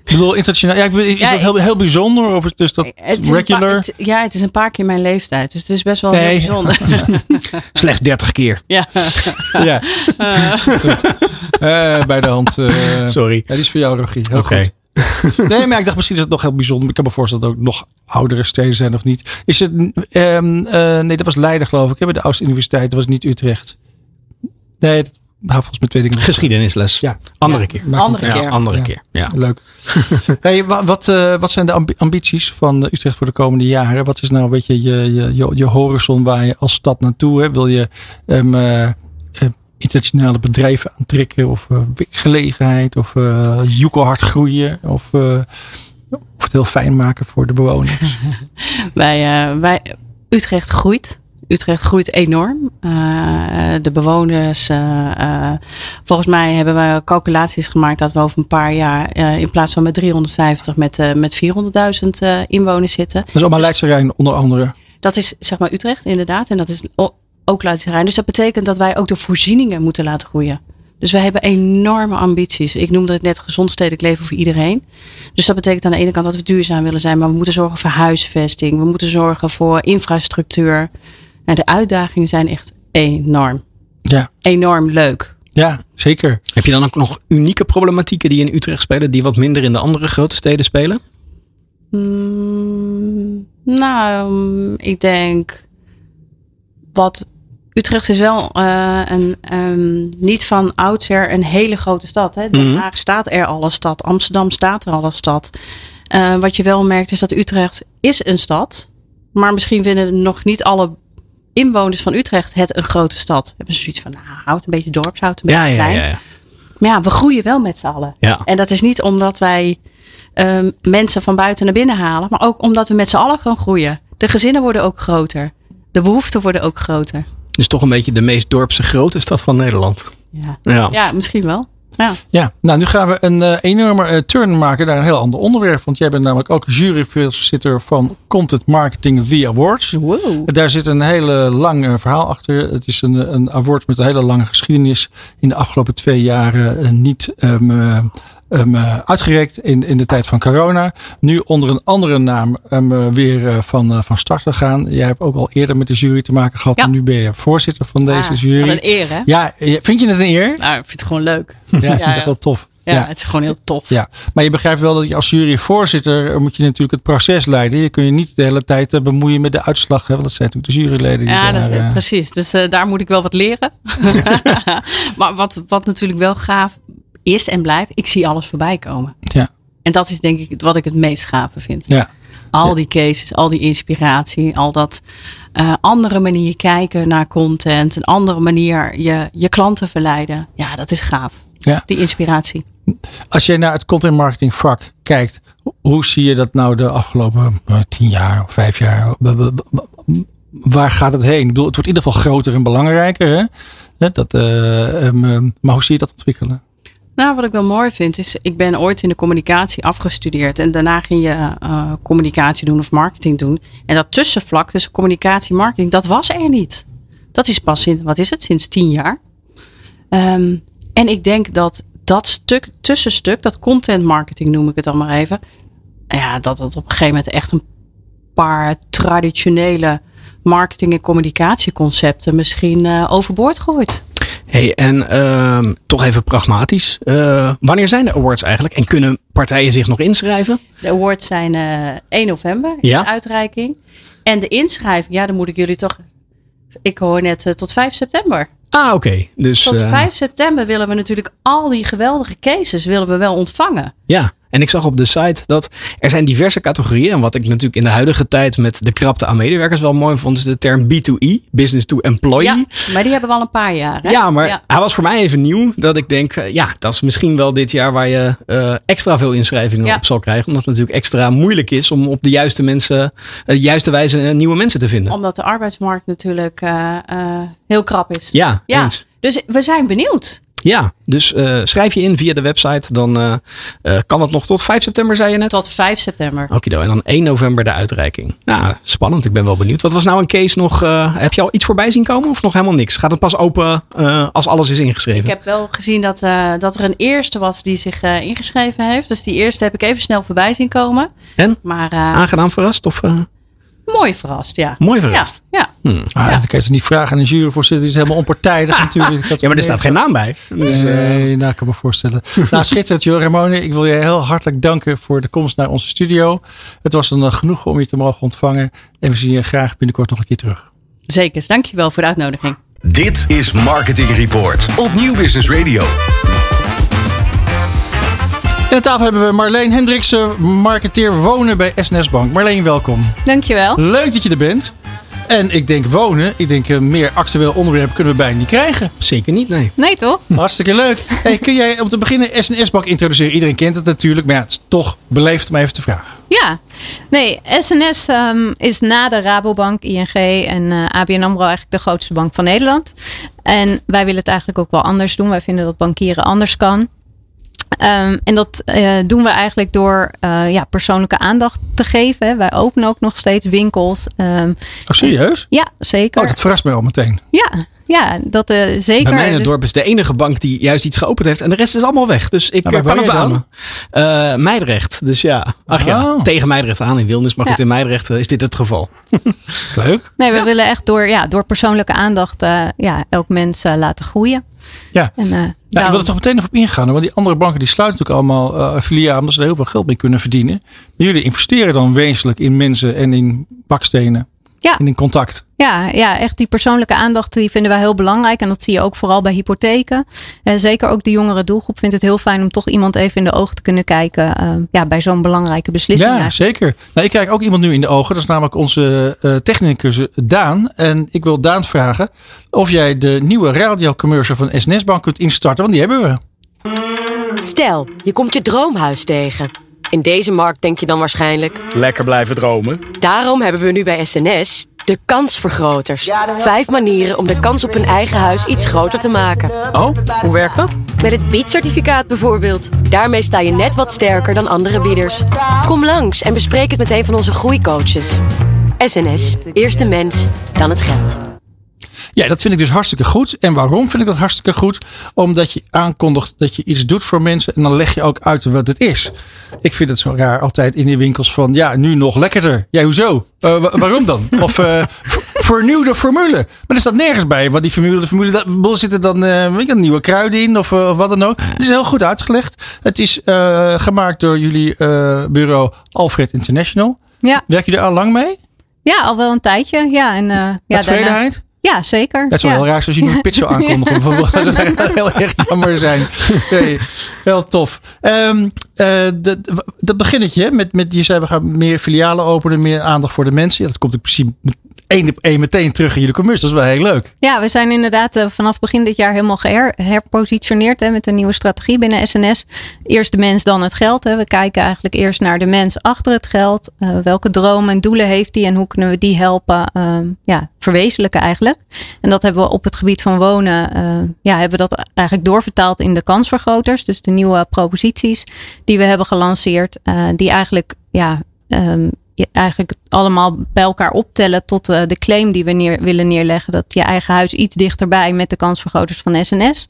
Ik bedoel, internationaal. Ja, ik bedoel, is Ja, dat heel, heel bijzonder? Of is dus dat Het is regular? paar- het- ja, het is een paar keer mijn leeftijd. Dus het is best wel Nee. heel bijzonder. Slechts 30 keer. ja. ja. Goed. Eh, bij de hand. eh, Sorry. Ja, die is voor jou, Rogie. Heel Oké. goed. Nee, maar ik dacht misschien is het nog heel bijzonder. Ik kan me voorstellen dat er ook nog oudere steden zijn of niet. Is het, ehm, eh, nee, dat was Leiden geloof ik. hè, Bij de oudste universiteit. Dat was niet Utrecht. Nee, het, volgens mij twee dingen. Geschiedenisles. Ja. Andere Ja, keer. Andere. Ja, keer. andere Ja. keer. Ja. Leuk. hey, wa- wat, eh, wat zijn de ambi- ambities van Utrecht voor de komende jaren? Wat is nou een beetje je, je, je, je horizon waar je als stad naartoe? Hè? Wil je ehm, eh, eh, internationale bedrijven aantrekken? Of eh, werkgelegenheid? Of uh, joekelhard groeien? Of, eh, of het heel fijn maken voor de bewoners? wij, eh, wij, Utrecht groeit. Utrecht groeit enorm. Uh, de bewoners. Uh, uh, volgens mij hebben we calculaties gemaakt dat we over een paar jaar in plaats van met 350 met, met 400.000 inwoners zitten. Dat is allemaal Leidse Rijn onder andere. Dat is zeg maar Utrecht inderdaad. En dat is ook Latijn. Dus dat betekent dat wij ook de voorzieningen moeten laten groeien. Dus wij hebben enorme ambities. Ik noemde het net gezond stedelijk leven voor iedereen. Dus dat betekent aan de ene kant dat we duurzaam willen zijn. Maar we moeten zorgen voor huisvesting. We moeten zorgen voor infrastructuur. En de uitdagingen zijn echt enorm. Ja, Enorm leuk. ja zeker. Heb je dan ook nog unieke problematieken die in Utrecht spelen, die wat minder in de andere grote steden spelen? Mm, nou, mm, ik denk wat Utrecht is wel eh, een ehm, niet van oudsher een hele grote stad. Hè? Den Mhm. Haag staat er al als stad. Amsterdam staat er al als stad. Eh, wat je wel merkt is dat Utrecht is een stad. Maar misschien vinden nog niet alle inwoners van Utrecht het een grote stad. Hebben ze zoiets van, nou, houd een beetje dorps, houd een beetje Ja, ja, klein. ja. ja. Maar ja, we groeien wel met z'n allen. En dat is niet omdat wij ehm, mensen van buiten naar binnen halen, maar ook omdat we met z'n allen gaan groeien. De gezinnen worden ook groter. De behoeften worden ook groter. Dus toch een beetje de meest dorpse grote stad van Nederland. Ja. ja misschien wel. Ja. Ja, nou nu gaan we een eh, enorme eh, turn maken naar een heel ander onderwerp. Want jij bent namelijk ook juryvoorzitter van Content Marketing The Awards. Wow. Daar zit een hele lang eh, verhaal achter. Het is een, een award met een hele lange geschiedenis. In de afgelopen twee jaren niet ehm, ehm, eh, uitgereikt in, in de tijd van corona. Nu onder een andere naam eh, weer eh, van, van start te gaan. Jij hebt ook al eerder met de jury te maken gehad. Ja. En nu ben je voorzitter van deze Ah, wat jury. een eer, hè? Ja, vind je het een eer? Nou, ik vind het gewoon leuk. Ja, dat is ja. echt wel tof. Ja, het is gewoon heel tof. Ja, maar je begrijpt wel dat je als juryvoorzitter moet je natuurlijk het proces leiden. Je kun je niet de hele tijd bemoeien met de uitslag. Hè, want dat zijn natuurlijk de juryleden. Die Ja, daar, dat is, eh, precies. Dus daar moet ik wel wat leren. maar wat, wat natuurlijk wel gaaf is en blijft, ik zie alles voorbij komen. ja, En dat is denk ik wat ik het meest gave vind. ja, Al die cases, al die inspiratie, al dat eh, andere manier kijken naar content, een andere manier je, je klanten verleiden. Ja, dat is gaaf. ja. Die inspiratie. Als jij naar het content marketing vak kijkt, ho- hoe zie je dat nou de afgelopen eh, tien jaar of vijf jaar? Waar gaat het heen? Ik bedoel, het wordt in ieder geval groter en belangrijker. Hè? Dat, eh, ehm, maar hoe zie je dat ontwikkelen? Nou, wat ik wel mooi vind is, ik ben ooit in de communicatie afgestudeerd en daarna ging je eh, communicatie doen of marketing doen. En dat tussenvlak tussen communicatie en marketing, dat was er niet. Dat is pas sinds, wat is het, sinds tien jaar. Ehm, en ik denk dat dat stuk, tussenstuk, dat content marketing noem ik het dan maar even. Ja, dat het op een gegeven moment echt een paar traditionele marketing- en communicatieconcepten misschien eh, overboord gooit. Hey, en ehm, toch even pragmatisch. Eh, wanneer zijn de awards eigenlijk? En kunnen partijen zich nog inschrijven? De awards zijn eh 1 november, Ja. de uitreiking. En de inschrijving, ja, dan moet ik jullie toch... Ik hoor net eh, tot 5 september. Ah, oké. Dus Tot eh, 5 september willen we natuurlijk al die geweldige cases willen we wel ontvangen. ja. En ik zag op de site dat er zijn diverse categorieën. En wat ik natuurlijk in de huidige tijd met de krapte aan medewerkers wel mooi vond, is de term B2E, Business to Employee. Ja, maar die hebben we al een paar jaar. Hè? Ja, maar hij was voor mij even nieuw. Dat ik denk, eh, ja, dat is misschien wel dit jaar waar je eh, extra veel inschrijvingen Ja. op zal krijgen. Omdat het natuurlijk extra moeilijk is om op de juiste mensen, eh, de juiste wijze nieuwe mensen te vinden. Omdat de arbeidsmarkt natuurlijk heel krap is. Ja, ja. eens. Dus we zijn benieuwd. Ja, dus eh, schrijf je in via de website. Dan eh, eh, kan het nog tot 5 september, zei je net? Tot 5 september. Okido. En dan 1 november de uitreiking. Nou, spannend. Ik ben wel benieuwd. Wat was nou een case nog? eh, heb je al iets voorbij zien komen of nog helemaal niks? Gaat het pas open eh, als alles is ingeschreven? Ik heb wel gezien dat, eh, dat er een eerste was die zich eh, ingeschreven heeft. Dus die eerste heb ik even snel voorbij zien komen. En? Maar eh, Aangenaam verrast? Of, eh, mooi verrast, ja. mooi verrast? Ja, ja. Hmm. Ah, Dat kan je niet vragen aan een juryvoorzitter. Die is helemaal onpartijdig natuurlijk. Ja, maar er staat geen naam bij. Dus, eh, Nee, nou, ik kan me voorstellen. nou, schitterend, joh. Ramone, ik wil je heel hartelijk danken voor de komst naar onze studio. Het was een eh, genoegen om je te mogen ontvangen. En we zien je graag binnenkort nog een keer terug. Zeker. Dankjewel voor de uitnodiging. Dit is Marketing Report op Nieuw Business Radio. En aan tafel hebben we Marleen Hendriksen, marketeer wonen bij SNS Bank. Marleen, welkom. Dankjewel. Leuk dat je er bent. En ik denk wonen, ik denk een meer actueel onderwerp kunnen we bijna niet krijgen. Zeker niet, nee. Nee toch? Hartstikke leuk. Hey, kun jij om te beginnen SNS Bank introduceren? Iedereen kent het natuurlijk, maar ja, het is toch beleefd om even te vragen. Ja, nee, SNS ehm, is na de Rabobank, ING en eh, ABN AMRO eigenlijk de grootste bank van Nederland. En wij willen het eigenlijk ook wel anders doen. Wij vinden dat bankieren anders kan. Ehm, en dat uh, doen we eigenlijk door uh, ja, persoonlijke aandacht te geven. Hè. Wij openen ook nog steeds winkels. Um, oh, serieus? Ja, zeker. Oh, dat verrast mij al meteen. Ja, ja, dat uh, zeker. Bij mij in het dorp is de enige bank die juist iets geopend heeft. En de rest is allemaal weg. Dus ik maar kan het beamen. Uh, Meidrecht. Dus ja, ach ja, Oh. tegen Meidrecht aan in Wilnis. Maar goed, in Meidrecht is dit het geval. Leuk. Nee, we willen echt door, ja, door persoonlijke aandacht uh, ja, elk mens laten groeien. Ja, en, nou, ik wil er toch meteen even op ingaan. Want die andere banken die sluiten natuurlijk allemaal uh, omdat ze er heel veel geld mee kunnen verdienen. Maar jullie investeren dan wezenlijk in mensen en in bakstenen. Ja. En in contact. Ja, ja, echt die persoonlijke aandacht die vinden wij heel belangrijk. En dat zie je ook vooral bij hypotheken. En zeker ook de jongere doelgroep vindt het heel fijn om toch iemand even in de ogen te kunnen kijken. Uh, ja, bij zo'n belangrijke beslissing. Ja, eigenlijk. zeker. Nou, ik kijk ook iemand nu in de ogen. Dat is namelijk onze uh, technicus Daan. En ik wil Daan vragen of jij de nieuwe radiocommercial van SNS Bank kunt instarten. Want die hebben we. Stel, je komt je droomhuis tegen. In deze markt denk je dan waarschijnlijk... Lekker blijven dromen. Daarom hebben we nu bij SNS de kansvergroters. Vijf manieren om de kans op een eigen huis iets groter te maken. Oh, hoe werkt dat? Met het biedcertificaat bijvoorbeeld. Daarmee sta je net wat sterker dan andere bieders. Kom langs en bespreek het met een van onze groeicoaches. SNS. Eerst de mens, dan het geld. Ja, dat vind ik dus hartstikke goed. En waarom vind ik dat hartstikke goed? Omdat je aankondigt dat je iets doet voor mensen. En dan leg je ook uit wat het is. Ik vind het zo raar altijd in die winkels van... Ja, nu nog lekkerder. Ja, hoezo? Uh, waarom dan? Of uh, vernieuwde formule. Maar er staat nergens bij. Wat die formule, de formule... Dat, zitten dan uh, weet ik, nieuwe kruiden in of, of wat dan ook. Het is heel goed uitgelegd. Het is gemaakt door jullie bureau Alfred International. Ja. Werk je er al lang mee? Ja, al wel een tijdje. Ja, en, ja, tevredenheid? Daarna... Ja, zeker. Dat is wel ja. heel raar als je nu een pitch zou aankondigen. Dat zou heel erg jammer zijn. Nee, heel tof. Um, uh, dat beginnetje met, met, je zei we gaan meer filialen openen, meer aandacht voor de mensen. Ja, dat komt in principe één op meteen terug in jullie commerce. Dat is wel heel leuk. Ja, we zijn inderdaad uh, vanaf begin dit jaar helemaal geher, herpositioneerd hè, met een nieuwe strategie binnen SNS. Eerst de mens, dan het geld. Hè. We kijken eigenlijk eerst naar de mens achter het geld. Uh, welke dromen en doelen heeft hij en hoe kunnen we die helpen uh, ja, verwezenlijken eigenlijk. En dat hebben we op het gebied van wonen, uh, ja, hebben we dat eigenlijk doorvertaald in de kansvergroters. Dus de nieuwe proposities die we hebben gelanceerd, die eigenlijk ja, um, eigenlijk allemaal bij elkaar optellen tot uh, de claim die we neer, willen neerleggen. Dat je eigen huis iets dichterbij met de kansvergroters van SNS.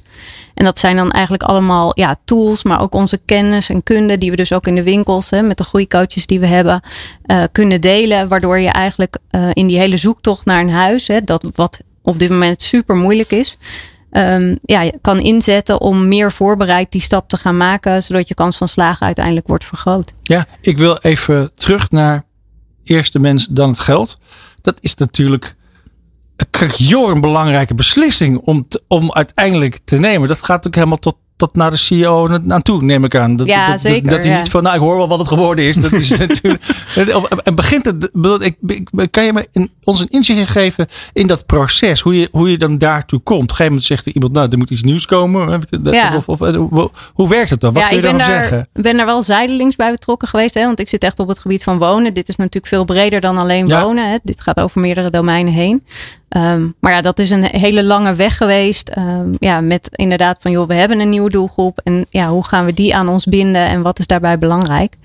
En dat zijn dan eigenlijk allemaal ja, tools, maar ook onze kennis en kunde die we dus ook in de winkels hè, met de groeicoaches die we hebben uh, kunnen delen. Waardoor je eigenlijk uh, in die hele zoektocht naar een huis, hè, dat wat op dit moment super moeilijk is. Um, ja, kan inzetten om meer voorbereid die stap te gaan maken, zodat je kans van slagen uiteindelijk wordt vergroot. Ja, ik wil even terug naar eerst de mens, dan het geld. Dat is natuurlijk een belangrijke beslissing om, om uiteindelijk te nemen. Dat gaat ook helemaal tot, tot naar de CEO naartoe, neem ik aan. Dat, ja, dat, zeker. Dat, dat hij ja. niet van, nou, ik hoor wel wat het geworden is. Dat is natuurlijk. En begint het. Ik, ik, kan je me in, ons een inzicht geven in dat proces? Hoe je, hoe je dan daartoe komt? Op een gegeven moment zegt iemand, nou, er moet iets nieuws komen. Ja. Of, of, hoe, hoe werkt het dan? Wat kun je ik daarvan daar, zeggen? ben daar wel zijdelings bij betrokken geweest. Hè, want ik zit echt op het gebied van wonen. Dit is natuurlijk veel breder dan alleen wonen. Hè. Dit gaat over meerdere domeinen heen. Um, maar ja, dat is een hele lange weg geweest. Um, ja, met inderdaad van joh, we hebben een nieuwe doelgroep. En ja, hoe gaan we die aan ons binden en wat is daarbij belangrijk?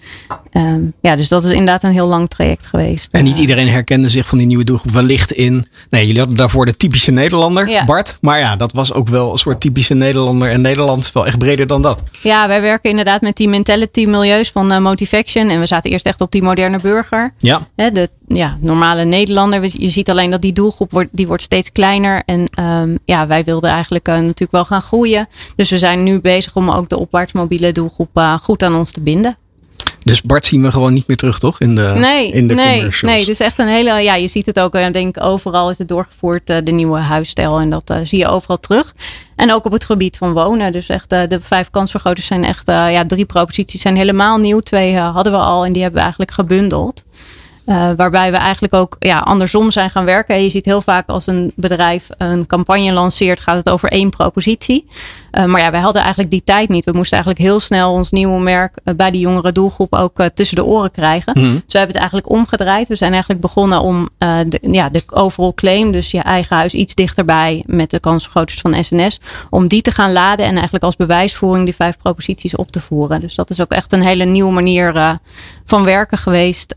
Um, ja, dus dat is inderdaad een heel lang traject geweest. En niet iedereen herkende zich van die nieuwe doelgroep wellicht in. Nee, jullie hadden daarvoor de typische Nederlander, Ja. Bart. Maar ja, dat was ook wel een soort typische Nederlander. En Nederland is wel echt breder dan dat. Ja, wij werken inderdaad met die mentality milieus van uh, Motivaction. En we zaten eerst echt op die moderne burger. Ja. Hè, de ja, normale Nederlander. Je ziet alleen dat die doelgroep wordt, die wordt steeds kleiner. En um, ja, wij wilden eigenlijk uh, natuurlijk wel gaan groeien. Dus we zijn nu bezig om ook de opwaarts mobiele doelgroep uh, goed aan ons te binden. Dus Bart zien we gewoon niet meer terug, toch? In de, Nee, in de nee, commercials. nee. Is echt een hele. Ja, je ziet het ook. Ik denk overal is het doorgevoerd de nieuwe huisstijl en dat uh, zie je overal terug. En ook op het gebied van wonen. Dus echt uh, de vijf kansvergroters zijn echt. ja, drie proposities zijn helemaal nieuw. Twee hadden we al en die hebben we eigenlijk gebundeld. Uh, waarbij we eigenlijk ook ja, andersom zijn gaan werken. Je ziet heel vaak als een bedrijf een campagne lanceert, gaat het over één propositie. Uh, maar ja, wij hadden eigenlijk die tijd niet. We moesten eigenlijk heel snel ons nieuwe merk uh, bij die jongere doelgroep ook tussen de oren krijgen. Mm. Dus we hebben het eigenlijk omgedraaid. We zijn eigenlijk begonnen om de, ja, de overall claim, dus je eigen huis iets dichterbij met de kansvergroters van SNS, om die te gaan laden en eigenlijk als bewijsvoering die vijf proposities op te voeren. Dus dat is ook echt een hele nieuwe manier van werken geweest.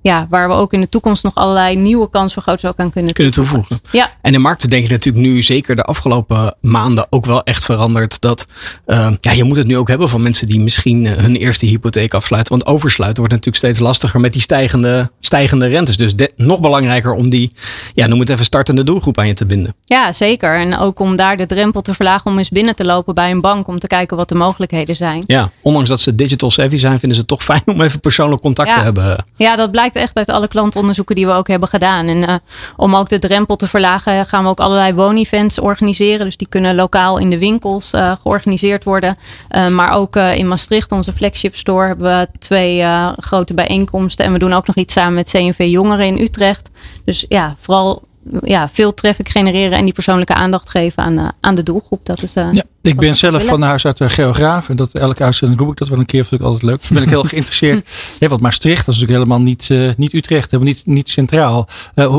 ja, waar we ook in de toekomst nog allerlei nieuwe kansvergroters ook aan kunnen, kunnen toevoegen. Ja. En de markten denk ik natuurlijk nu zeker de afgelopen maanden ook wel echt veranderd. Dat uh, ja, je moet het nu ook hebben van mensen die misschien eh, hun eerste hypotheek afsluiten. Want oversluiten wordt natuurlijk steeds lastiger met die stijgende, stijgende rentes. Dus de, nog belangrijker om die, ja, noem het even startende doelgroep aan je te binden. Ja, zeker. En ook om daar de drempel te verlagen om eens binnen te lopen bij een bank. Om te kijken wat de mogelijkheden zijn. Ja, ondanks dat ze digital savvy zijn, vinden ze het toch fijn om even persoonlijk contact ja. te hebben. Ja, dat blijkt echt uit alle klantonderzoeken die we ook hebben gedaan. En uh, om ook de drempel te verlagen, gaan we ook allerlei woonevents organiseren. Dus die kunnen lokaal in de winkels uh, georganiseerd worden. Uh, maar ook in Maastricht, onze flagship store, hebben we twee grote bijeenkomsten. En we doen ook nog iets samen met CNV Jongeren in Utrecht. Dus ja, vooral ja, veel traffic genereren en die persoonlijke aandacht geven aan, uh, aan de doelgroep. Dat is, uh, ja, ik ben zelf van huis uit een geograaf. En dat elke uitzending roep ik dat wel een keer. Vind ik altijd leuk. Ben ik heel geïnteresseerd. ja, want Maastricht, dat is natuurlijk helemaal niet, niet Utrecht. Helemaal niet, niet centraal.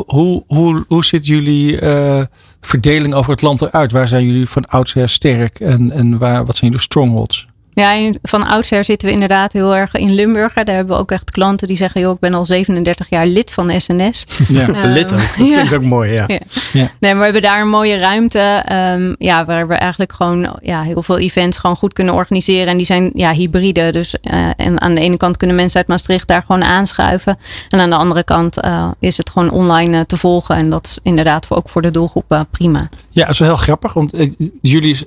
hoe, hoe, hoe zit jullie verdeling over het land eruit? Waar zijn jullie van oudsher sterk? En, en waar, wat zijn jullie strongholds? Ja, van oudsher zitten we inderdaad heel erg in Limburg. Daar hebben we ook echt klanten die zeggen: joh, ik ben al 37 jaar lid van SNS. Ja, uh, lid ook. Dat klinkt ja. ook mooi, ja. ja. ja. Nee, maar we hebben daar een mooie ruimte. Um, ja, waar we eigenlijk gewoon ja, heel veel events gewoon goed kunnen organiseren. En die zijn ja, hybride. Dus uh, en aan de ene kant kunnen mensen uit Maastricht daar gewoon aanschuiven. En aan de andere kant uh, is het gewoon online te volgen. En dat is inderdaad voor, ook voor de doelgroep prima. Ja, dat is wel heel grappig. Want jullie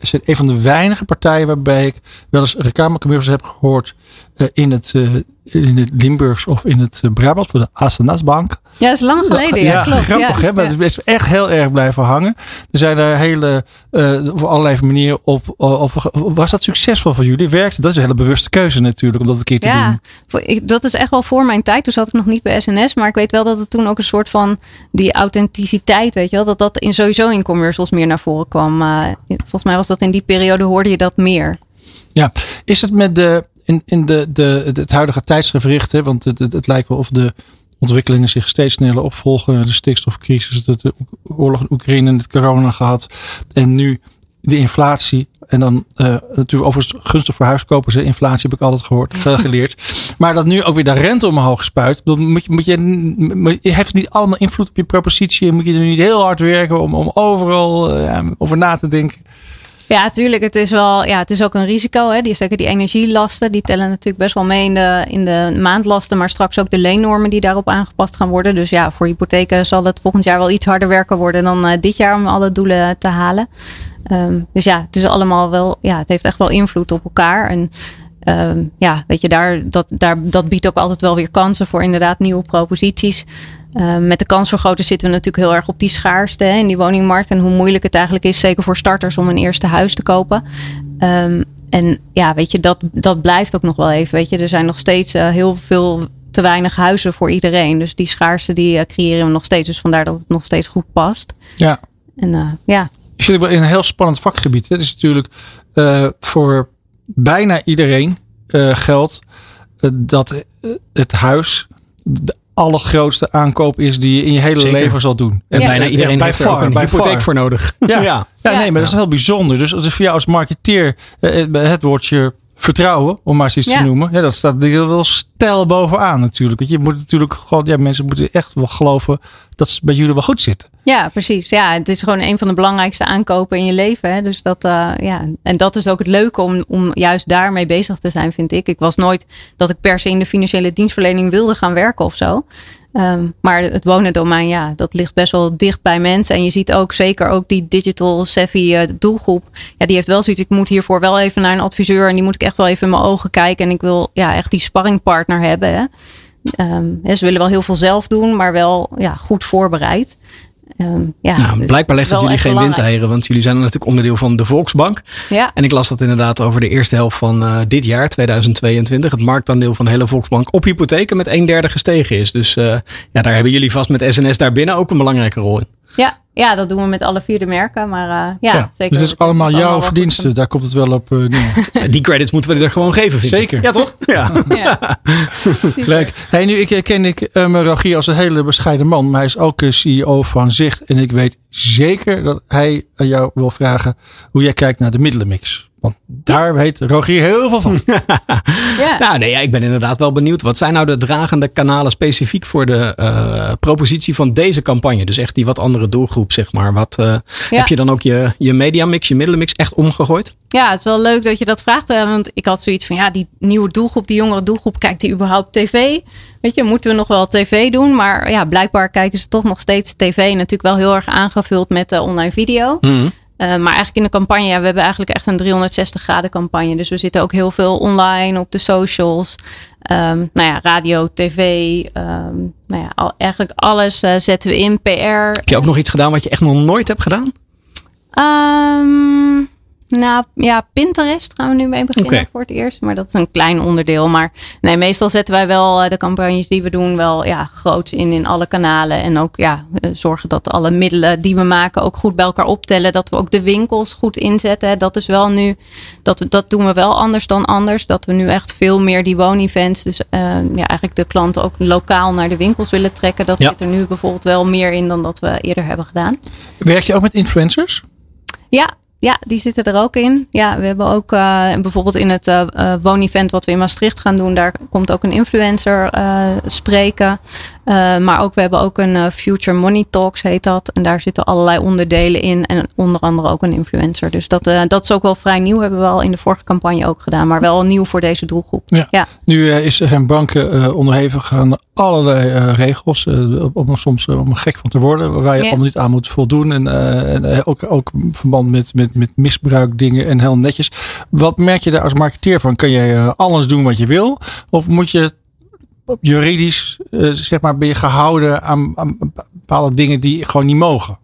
zijn een van de weinige partijen waarbij ik wel eens reclamecommercials heb gehoord uh, in, het, uh, in het Limburgs of in het uh, Brabants voor de Asenasbank. Ja, dat is lang geleden. Ja, ja klopt. grappig ja, hè. Maar ja. het is echt heel erg blijven hangen. Er zijn er hele, op allerlei manieren op. Was dat succesvol voor jullie? Werkte? Dat is een hele bewuste keuze natuurlijk om dat een keer te ja, doen. Ik, dat is echt wel voor mijn tijd. Toen zat ik nog niet bij SNS. Maar ik weet wel dat het toen ook een soort van die authenticiteit, weet je wel. Dat dat in, sowieso in commercials meer naar voren kwam. volgens mij was dat in die periode hoorde je dat meer. Ja, is het met de, in, in de, de, het huidige tijdsgevricht, hè, want het, het, het, lijkt wel of de ontwikkelingen zich steeds sneller opvolgen. De stikstofcrisis, de, de oorlog in Oekraïne, het corona gehad. En nu de inflatie. En dan uh, natuurlijk overigens gunstig voor huiskopers. Inflatie heb ik altijd gehoord, geleerd. Maar dat nu ook weer de rente omhoog spuit. Dan moet je, moet je, heeft het niet allemaal invloed op je propositie? En moet je er niet heel hard werken om, om overal uh, over na te denken? Ja, tuurlijk. Het is wel, ja, het is ook een risico. Hè. Die, zeker die energielasten, die tellen natuurlijk best wel mee in de, in de maandlasten. Maar straks ook de leennormen die daarop aangepast gaan worden. Dus ja, voor hypotheken zal het volgend jaar wel iets harder werken worden dan uh, dit jaar om alle doelen te halen. Um, dus ja, het is allemaal wel, ja, het heeft echt wel invloed op elkaar. En um, ja, weet je, daar, dat, daar, dat biedt ook altijd wel weer kansen voor inderdaad nieuwe proposities. Uh, met de kansvergroten zitten we natuurlijk heel erg op die schaarste hè, in die woningmarkt. En hoe moeilijk het eigenlijk is, zeker voor starters, om een eerste huis te kopen. Um, en ja, weet je, dat, dat blijft ook nog wel even. Weet je, er zijn nog steeds uh, heel veel te weinig huizen voor iedereen. Dus die schaarste die uh, creëren we nog steeds. Dus vandaar dat het nog steeds goed past. Ja. En ja. Je zit wel in een heel spannend vakgebied. Het is natuurlijk voor bijna iedereen geldt dat het huis allergrootste aankoop is die je in je hele Zeker. leven zal doen. En ja. bijna iedereen bij heeft er ook een hypotheek far. voor nodig. Ja, ja. ja nee, maar dat is heel bijzonder. Dus dat is voor jou als marketeer het woordje vertrouwen, om maar eens iets Ja. te noemen. Ja, dat staat er wel stijl bovenaan natuurlijk. Want je moet natuurlijk gewoon, ja, mensen moeten echt wel geloven dat ze bij jullie wel goed zitten. Ja, precies. Ja, het is gewoon een van de belangrijkste aankopen in je leven. Hè? Dus dat, uh, ja. En dat is ook het leuke om, om juist daarmee bezig te zijn, vind ik. Ik was nooit dat ik per se in de financiële dienstverlening wilde gaan werken of zo. Um, maar het wonendomein, ja, dat ligt best wel dicht bij mensen. En je ziet ook zeker ook die digital savvy uh, doelgroep. Ja, die heeft wel zoiets. Ik moet hiervoor wel even naar een adviseur. En die moet ik echt wel even in mijn ogen kijken. En ik wil ja, echt die sparringpartner hebben. Hè? Um, ze willen wel heel veel zelf doen, maar wel ja, goed voorbereid. Um, ja, nou, dus blijkbaar legt het wel jullie geen belangrijk. windeieren, want jullie zijn natuurlijk onderdeel van de Volksbank. Ja. En ik las dat inderdaad over de eerste helft van eh, dit jaar, 2022, het marktaandeel van de hele Volksbank op hypotheken met een derde gestegen is. Dus eh, ja, daar hebben jullie vast met SNS daarbinnen ook een belangrijke rol in. Ja, ja, dat doen we met alle vier de merken. Maar uh, ja, Ja, zeker. dus het is allemaal jouw verdiensten. Daar komt het wel op uh, neer. Die credits moeten we er gewoon geven, vind ik. Zeker. Ja, toch? Ja. Ja. Leuk. Hey, nu ik, ken ik um, Rogier als een hele bescheiden man. Maar hij is ook CEO van Zicht. En ik weet zeker dat hij aan jou wil vragen hoe jij kijkt naar de middelenmix. Want daar weet Rogier heel veel van. Ja. Nou, nee, ja, ik ben inderdaad wel benieuwd. Wat zijn nou de dragende kanalen specifiek voor de uh, propositie van deze campagne? Dus echt die wat andere doelgroep, zeg maar. Wat, uh, Ja. Heb je dan ook je, je mediamix, je middelenmix echt omgegooid? Ja, het is wel leuk dat je dat vraagt. hè, Want ik had zoiets van, ja, die nieuwe doelgroep, die jongere doelgroep, kijkt die überhaupt tv? Weet je, moeten we nog wel tv doen? Maar ja, blijkbaar kijken ze toch nog steeds tv. Natuurlijk wel heel erg aangevuld met de online video. Mm. Uh, maar eigenlijk in de campagne, ja, we hebben eigenlijk echt een 360 graden campagne. Dus we zitten ook heel veel online op de socials. Um, nou ja, radio, tv. Um, nou ja, al, eigenlijk alles uh, zetten we in. PR. Heb je ook nog iets gedaan wat je echt nog nooit hebt gedaan? Um, nou ja, Pinterest gaan we nu mee beginnen voor het eerst. Maar dat is een klein onderdeel. Maar nee, meestal zetten wij wel eh, de campagnes die we doen wel ja, groots in in alle kanalen. En ook ja, eh, zorgen dat alle middelen die we maken ook goed bij elkaar optellen. Dat we ook de winkels goed inzetten. Dat is wel nu, dat, we- dat doen we wel anders dan anders. Dat we nu echt veel meer die woonevents, dus eh, ja, eigenlijk de klanten ook lokaal naar de winkels willen trekken. Dat Ja. zit er nu bijvoorbeeld wel meer in dan dat we eerder hebben gedaan. Werk je ook met influencers? Ja, ja, die zitten er ook in. Ja, we hebben ook eh, bijvoorbeeld in het eh, woonevent wat we in Maastricht gaan doen, daar komt ook een influencer spreken. Eh, maar ook we hebben ook een eh, Future Money Talks heet dat. En daar zitten allerlei onderdelen in. En onder andere ook een influencer. Dus dat, eh, dat is ook wel vrij nieuw. Hebben we al in de vorige campagne ook gedaan. Maar wel nieuw voor deze doelgroep. Ja. ja. Nu is, zijn banken onderhevig aan allerlei regels. om er soms om gek van te worden. Waar je Ja. allemaal niet aan moet voldoen. En, en ook, ook in verband met, met, met misbruikdingen en heel netjes. Wat merk je daar als marketeer van? Kan je alles doen wat je wil? Of moet je juridisch, eh, zeg maar, ben je gehouden aan, aan bepaalde dingen die gewoon niet mogen?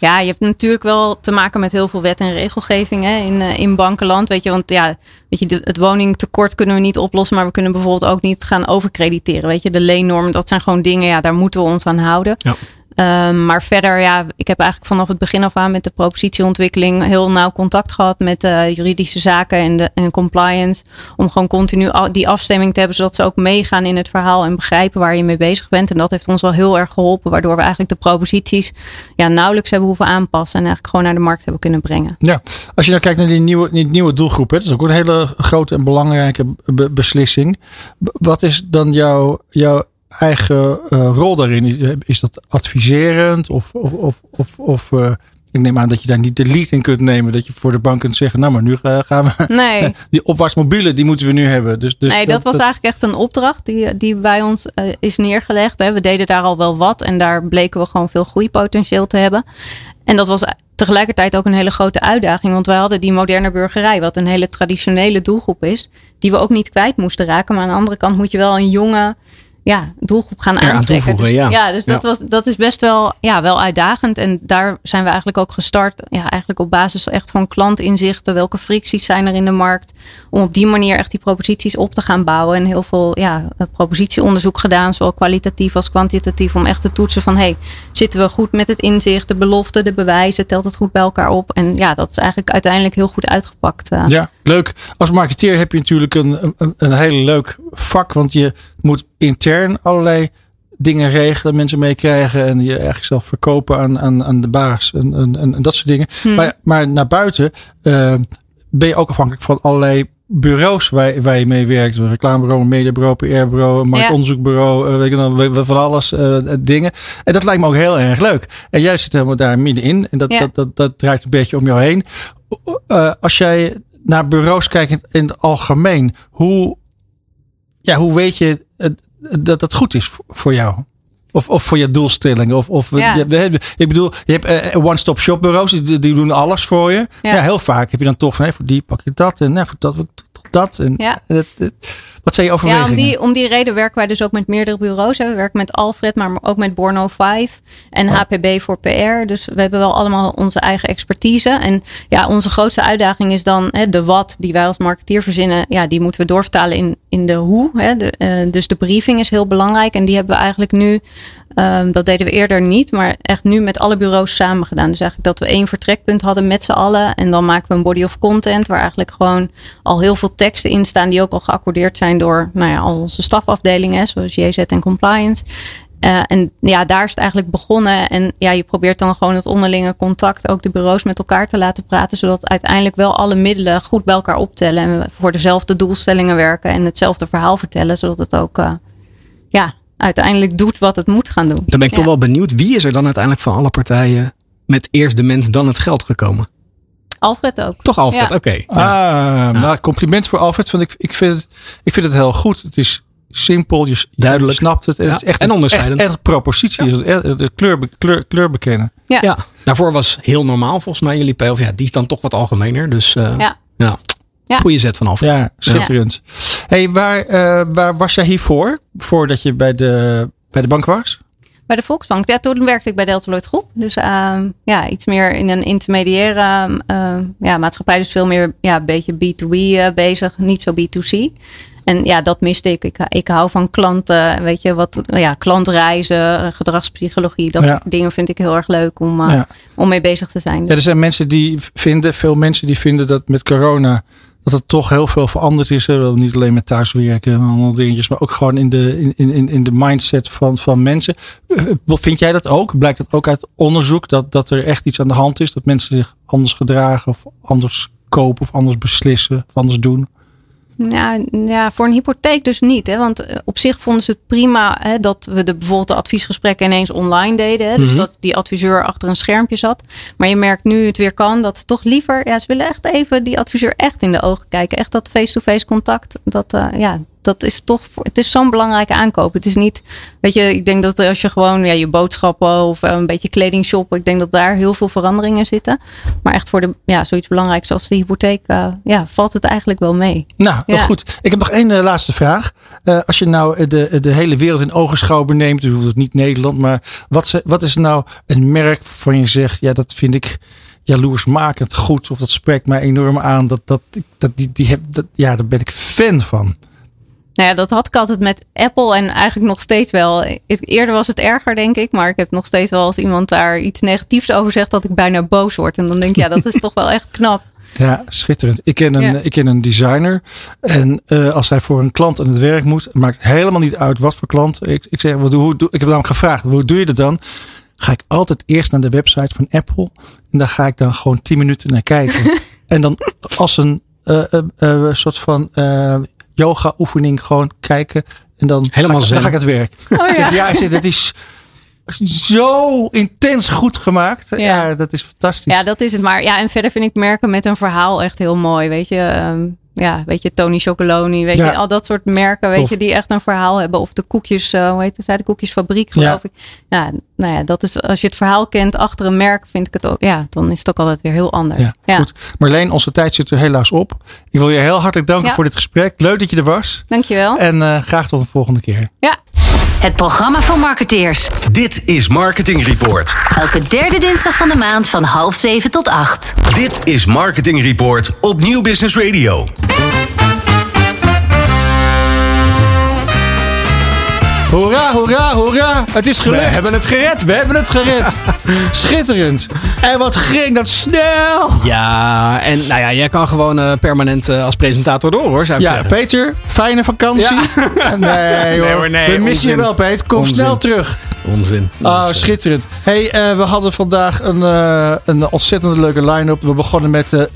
Ja, je hebt natuurlijk wel te maken met heel veel wet en regelgeving hè, in, eh, in bankenland. Weet je, want ja, weet je, de, het woningtekort kunnen we niet oplossen, maar we kunnen bijvoorbeeld ook niet gaan overkrediteren. Weet je, de leennormen, dat zijn gewoon dingen, ja, daar moeten we ons aan houden. Ja. Um, maar verder, ja, ik heb eigenlijk vanaf het begin af aan met de propositieontwikkeling heel nauw contact gehad met uh, juridische zaken en, de, en compliance. Om gewoon continu die afstemming te hebben, zodat ze ook meegaan in het verhaal en begrijpen waar je mee bezig bent. En dat heeft ons wel heel erg geholpen, waardoor we eigenlijk de proposities ja, nauwelijks hebben hoeven aanpassen en eigenlijk gewoon naar de markt hebben kunnen brengen. Ja, als je nou kijkt naar die nieuwe, die nieuwe doelgroep, hè, dat is ook een hele grote en belangrijke be beslissing. Wat is dan jouw, jouw eigen uh, rol daarin? Is dat adviserend? Of, of, of, of, of uh, ik neem aan dat je daar niet de lead in kunt nemen. Dat je voor de bank kunt zeggen, nou maar nu gaan we... Nee. Die opwaartsmobielen, die moeten we nu hebben. Dus, dus nee, dat, dat was dat... eigenlijk echt een opdracht die, die bij ons uh, is neergelegd. Hè. We deden daar al wel wat en daar bleken we gewoon veel groeipotentieel te hebben. En dat was tegelijkertijd ook een hele grote uitdaging. Want wij hadden die moderne burgerij, wat een hele traditionele doelgroep is. Die we ook niet kwijt moesten raken. Maar aan de andere kant moet je wel een jonge ja, doelgroep gaan aantrekken. Dus, ja. ja, dus dat, was, dat is best wel, ja, wel uitdagend. En daar zijn we eigenlijk ook gestart. Ja, eigenlijk op basis echt van klantinzichten. Welke fricties zijn er in de markt? Om op die manier echt die proposities op te gaan bouwen. En heel veel ja, propositieonderzoek gedaan. Zowel kwalitatief als kwantitatief. Om echt te toetsen van, hey, zitten we goed met het inzicht? De belofte, de bewijzen. Telt het goed bij elkaar op? En ja, dat is eigenlijk uiteindelijk heel goed uitgepakt. Uh. Ja, leuk. Als marketeer heb je natuurlijk een, een, een heel leuk vak. Want je moet intern allerlei dingen regelen, mensen meekrijgen en je eigenlijk zelf verkopen aan, aan, aan de baas en, en, en dat soort dingen. Hmm. Maar, maar naar buiten uh, ben je ook afhankelijk van allerlei bureaus waar, waar je mee werkt. Een reclamebureau, een mediabureau, PR-bureau, een marktonderzoekbureau, ja. weet je dan, van alles uh, dingen. En dat lijkt me ook heel erg leuk. En jij zit helemaal daar middenin en dat, ja. dat, dat, dat draait een beetje om jou heen. Uh, als jij naar bureaus kijkt in het algemeen, hoe, ja, hoe weet je dat dat goed is voor jou? Of, of voor je doelstellingen. Of, of ja. je, ik bedoel, je hebt uh, one-stop shop bureaus, die, die, doen alles voor je. Ja. ja. heel vaak heb je dan toch van, nee, voor die pak je dat en nee, voor dat tot dat. En Ja. dat- dat- wat zijn je Ja, overwegingen? om die, om die reden werken wij dus ook met meerdere bureaus. hè. We werken met Alfred, maar ook met Borno 5 en HPB voor PR. Dus we hebben wel allemaal onze eigen expertise. En ja, onze grootste uitdaging is dan hè, de wat die wij als marketeer verzinnen. Ja, die moeten we doorvertalen in, in de hoe. Hè. De, eh, dus de briefing is heel belangrijk. En die hebben we eigenlijk nu, ehm, dat deden we eerder niet, maar echt nu met alle bureaus samen gedaan. Dus eigenlijk dat we één vertrekpunt hadden met z'n allen. En dan maken we een body of content waar eigenlijk gewoon al heel veel teksten in staan die ook al geaccordeerd zijn door nou ja, al onze stafafdelingen, zoals JZ en Compliance. Eh, en ja, daar is het eigenlijk begonnen. En ja, je probeert dan gewoon het onderlinge contact, ook de bureaus met elkaar te laten praten, zodat uiteindelijk wel alle middelen goed bij elkaar optellen en we voor dezelfde doelstellingen werken en hetzelfde verhaal vertellen, zodat het ook eh, ja, uiteindelijk doet wat het moet gaan doen. Dan ben ik toch wel benieuwd. Wie is er dan uiteindelijk van alle partijen met eerst de mens dan het geld gekomen? Alfred ook. Toch Alfred, Ja. oké. Ah, nou, compliment voor Alfred. Want ik, ik, vind het, ik vind het heel goed. Het is simpel, je, Duidelijk. je snapt het. En, Ja, het is echt en onderscheidend. Echt, echt propositie. is het, de kleur, kleur, kleur bekennen. Ja. Ja, daarvoor was heel normaal volgens mij jullie pijl. Ja, die is dan toch wat algemener. Dus eh, Ja. Ja. Ja. goede zet van Alfred. Ja, schitterend. Hey, waar, eh, waar was jij hiervoor? Voordat je bij de, bij de bank was? Bij de Volksbank. Ja, toen werkte ik bij Delta Lloyd Groep. Dus ehm, ja, iets meer in een intermediaire ehm, ja, maatschappij. Dus veel meer ja, een beetje B2B eh, bezig. Niet zo B2C. En ja, dat miste ik. ik. Ik hou van klanten, weet je, wat, ja, klantreizen, gedragspsychologie. Dat Ja. soort dingen vind ik heel erg leuk om, eh, Ja. om mee bezig te zijn. Ja, er zijn mensen die vinden, veel mensen die vinden dat met corona dat het toch heel veel veranderd is. Hè. Niet alleen met thuiswerken en allemaal dingetjes, maar ook gewoon in de, in, in, in de mindset van, van mensen. Eh, Vind jij dat ook? Blijkt het ook uit onderzoek dat, dat er echt iets aan de hand is? Dat mensen zich anders gedragen of anders kopen of anders beslissen of anders doen? Ja, ja, voor een hypotheek dus niet. Hè? Want eh, op zich vonden ze het prima hè, dat we de, bijvoorbeeld de adviesgesprekken ineens online deden. Hè? Dus Mhm. dat die adviseur achter een schermpje zat. Maar je merkt nu het weer kan dat ze toch liever... Ja, ze willen echt even die adviseur echt in de ogen kijken. Echt dat face-to-face contact. Dat, eh, ja, dat is toch... Het is zo'n belangrijke aankoop. Het is niet... Weet je, ik denk dat als je gewoon ja, je boodschappen of eh, een beetje kleding shoppen... Ik denk dat daar heel veel veranderingen zitten. Maar echt voor de, ja, zoiets belangrijks als de hypotheek... eh, ja, valt het eigenlijk wel mee. Nou, Ja. goed. Ik heb nog één eh, laatste vraag. Als je nou de, de hele wereld in ogenschouw neemt, dus het niet Nederland, maar wat, ze- wat is nou een merk waarvan je zegt, ja, dat vind ik jaloersmakend goed, of dat spreekt mij enorm aan, dat, dat, dat, die, die heb, dat, ja, daar ben ik fan van. Nou ja, dat had ik altijd met Apple en eigenlijk nog steeds wel. Eerder was het erger, denk ik. Maar ik heb nog steeds wel als iemand daar iets negatiefs over zegt, dat ik bijna boos word. En dan denk ik, ja, dat is toch wel echt knap. Ja, schitterend. Ik ken een, Ja. ik ken een designer. En eh, als hij voor een klant aan het werk moet, maakt helemaal niet uit wat voor klant. Ik, ik zeg, wat, hoe, doe- ik heb namelijk gevraagd, hoe doe je dat dan? Ga ik altijd eerst naar de website van Apple. En daar ga ik dan gewoon 10 minuten naar kijken. en dan als een eh, eh, soort van yoga oefening gewoon kijken. En dan, Helemaal ga, ik- dan ga ik het werk. Oh, zeg, ja, zeg, dat is zo intens goed gemaakt. Ja, Ja. dat is fantastisch. Ja, dat is het. Maar ja, en verder vind ik merken met een verhaal echt heel mooi. Weet je, Ehm, ja, weet je, Tony Chocoloni, weet Ja. je, al dat soort merken, weet je, die echt een verhaal hebben. Of de koekjes, eh, hoe heet het, de koekjesfabriek, geloof Ja. ik. Ja, nou ja, dat is, als je het verhaal kent achter een merk, vind ik het ook, ja, dan is het ook altijd weer heel anders. Ja, goed. Marleen, onze tijd zit er helaas op. Ik wil je heel hartelijk danken Ja. voor dit gesprek. Leuk dat je er was. Dankjewel. En eh, graag tot de volgende keer. Ja. Het programma voor marketeers. Dit is Marketing Report. Elke derde dinsdag van de maand van half zeven tot acht. Dit is Marketing Report op Nieuw Business Radio. Hoera, hoera, hoera. Het is gelukt. We hebben het gered. We hebben het gered. Schitterend. En wat ging dat snel. Ja, en nou ja, jij kan gewoon eh, permanent eh, als presentator door hoor, zou ik Ja, zeggen. Peter, fijne vakantie. Nee, hoor. hoor, nee, we missen je wel, Peter. Kom Onzin. snel terug. Onzin. Oh, schitterend. Hey, eh, we hadden vandaag een, een ontzettend leuke line-up. We begonnen met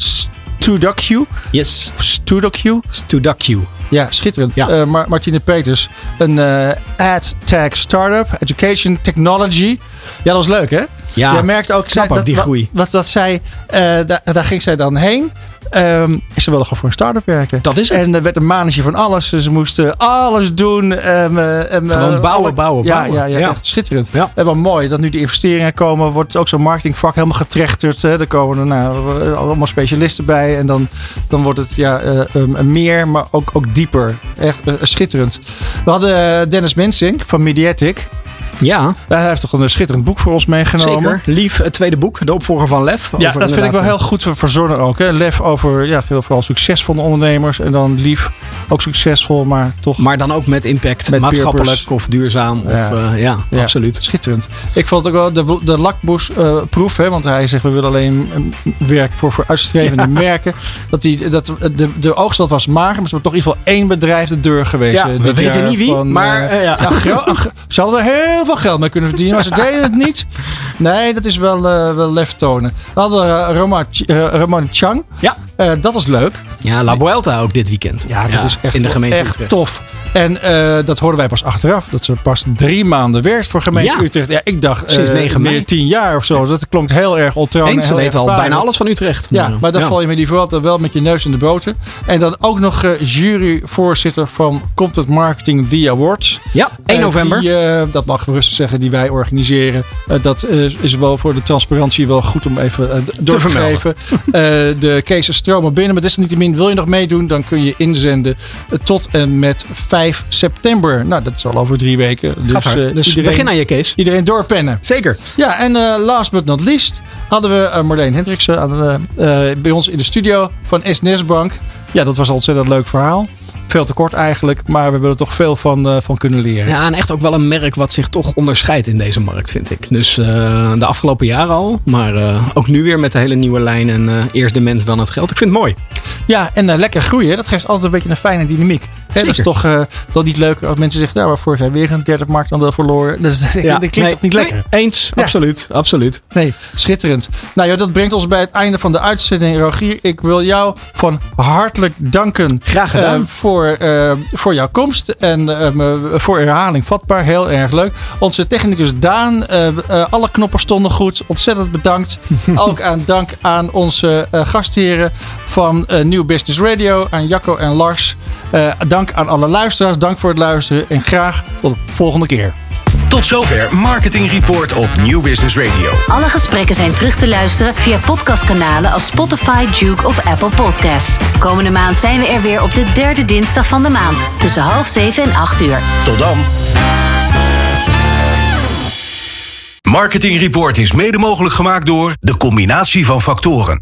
uh, Studocue. Yes. Studocue. Studocue. Ja, schitterend. Ja. Mar- Martine Peters. Een eh ad tech startup. Education technology. Ja, dat was leuk hè? Ja, Jij merkt ook, zij, ook dat, die groei. Wat, dat zij, eh, daar, daar ging zij dan heen. ehm, ze wilden gewoon voor een start-up werken. Dat is het. En er werd een manetje van alles. Ze moesten alles doen. en, Gewoon eh, bouwen, bouwen, ja, bouwen. Ja, ja, Ja. echt schitterend. Ja. En wel mooi dat nu die investeringen komen. Wordt ook zo'n marketingvak helemaal getrechterd. Hè. Er komen er nou, allemaal specialisten bij. En dan, dan wordt het ja, um, meer, maar ook, ook dieper. Echt schitterend. We hadden Dennis Mensing van Mediatic. Ja, Hij heeft toch een schitterend boek voor ons meegenomen. zeker. Lief, het tweede boek, de opvolger van Lef. Ja, Over dat vind ik wel heel goed verzonnen ook. Hè. Lef over ja, vooral succesvolle ondernemers. En dan lief, ook succesvol, maar toch Maar dan ook met impact, Met maatschappelijk of duurzaam. Ja. Of, eh, ja, Ja. absoluut. schitterend. Ik vond het ook wel de, de lakmoesproef, hè, want hij zegt we willen alleen eh, werk voor vooruitstrevende merken. Dat, die, dat de, de oogstad was mager, maar ze hebben toch in ieder geval één bedrijf de deur geweest. Ja, eh, we weten niet wie, van, maar, eh, eh, ja. ze hadden heel veel geld mee kunnen verdienen, maar ze deden het niet. Nee, dat is wel, eh, wel lef tonen. We hadden uh, Roma, Ch- eh, Ramon Chang. Ja. Eh, dat was leuk. Ja, La Vuelta ook dit weekend. Ja, dat is echt, in de gemeente echt tof. En eh, dat hoorden wij pas achteraf. Dat ze pas drie maanden werkt voor gemeente Ja. Utrecht. Ja, ik dacht Sinds eh, 9 mei. meer tien jaar of zo. Dat klonk heel erg ontrouw. Eens, ze weten al bijna alles van Utrecht. Ja, maar dan val je met die Vuelta wel met je neus in de boter. En dan ook nog eh, juryvoorzitter van Content Marketing The Awards. Ja, 1 Eh, november. die, eh, dat mag rustig zeggen, die wij organiseren. Eh, dat eh, is wel voor de transparantie wel goed om even eh, door te, geven. Eh, de cases stromen binnen. Maar desalniettemin wil je nog meedoen, dan kun je inzenden tot en met 5 september. Nou, dat is al over drie weken. Dus, hard. dus iedereen, begin aan je case. iedereen doorpennen. Zeker. Ja, en last but not least hadden we Marleen Hendriksen bij ons in de studio van SNS Bank. Ja, dat was een ontzettend leuk verhaal. Veel te kort eigenlijk, maar we hebben er toch veel van, eh, van kunnen leren. Ja, en echt ook wel een merk wat zich toch onderscheidt in deze markt, vind ik. Dus eh, de afgelopen jaren al, maar eh, ook nu weer met de hele nieuwe lijn en eerst de mens dan het geld. Ik vind het mooi. Ja, en lekker groeien, dat geeft altijd een beetje een fijne dynamiek. Hè, dat is toch uh, dan niet leuk als mensen zeggen, nou, vorig jaar weer een derde marktaandeel verloren. Dat, is, dat klinkt nee, toch niet lekker? nee, eens, Ja. absoluut, absoluut. Nee, schitterend. Nou ja, dat brengt ons bij het einde van de uitzending. Rogier, ik wil jou van hartelijk danken. Graag gedaan. eh, voor, eh, voor jouw komst en voor herhaling vatbaar. Heel erg leuk. Onze technicus Daan, alle knoppen stonden goed. Ontzettend bedankt. Ook aan dank aan onze gastheren van New Business Radio, aan Jacco en Lars. Eh, dank aan alle luisteraars. Dank voor het luisteren en graag tot de volgende keer. Tot zover Marketing Report op New Business Radio. Alle gesprekken zijn terug te luisteren via podcastkanalen als Spotify, Duke of Apple Podcasts. Komende maand zijn we er weer op de derde dinsdag van de maand. Tussen half zeven en acht uur. Tot dan. Marketing Report is mede mogelijk gemaakt door de combinatie van factoren.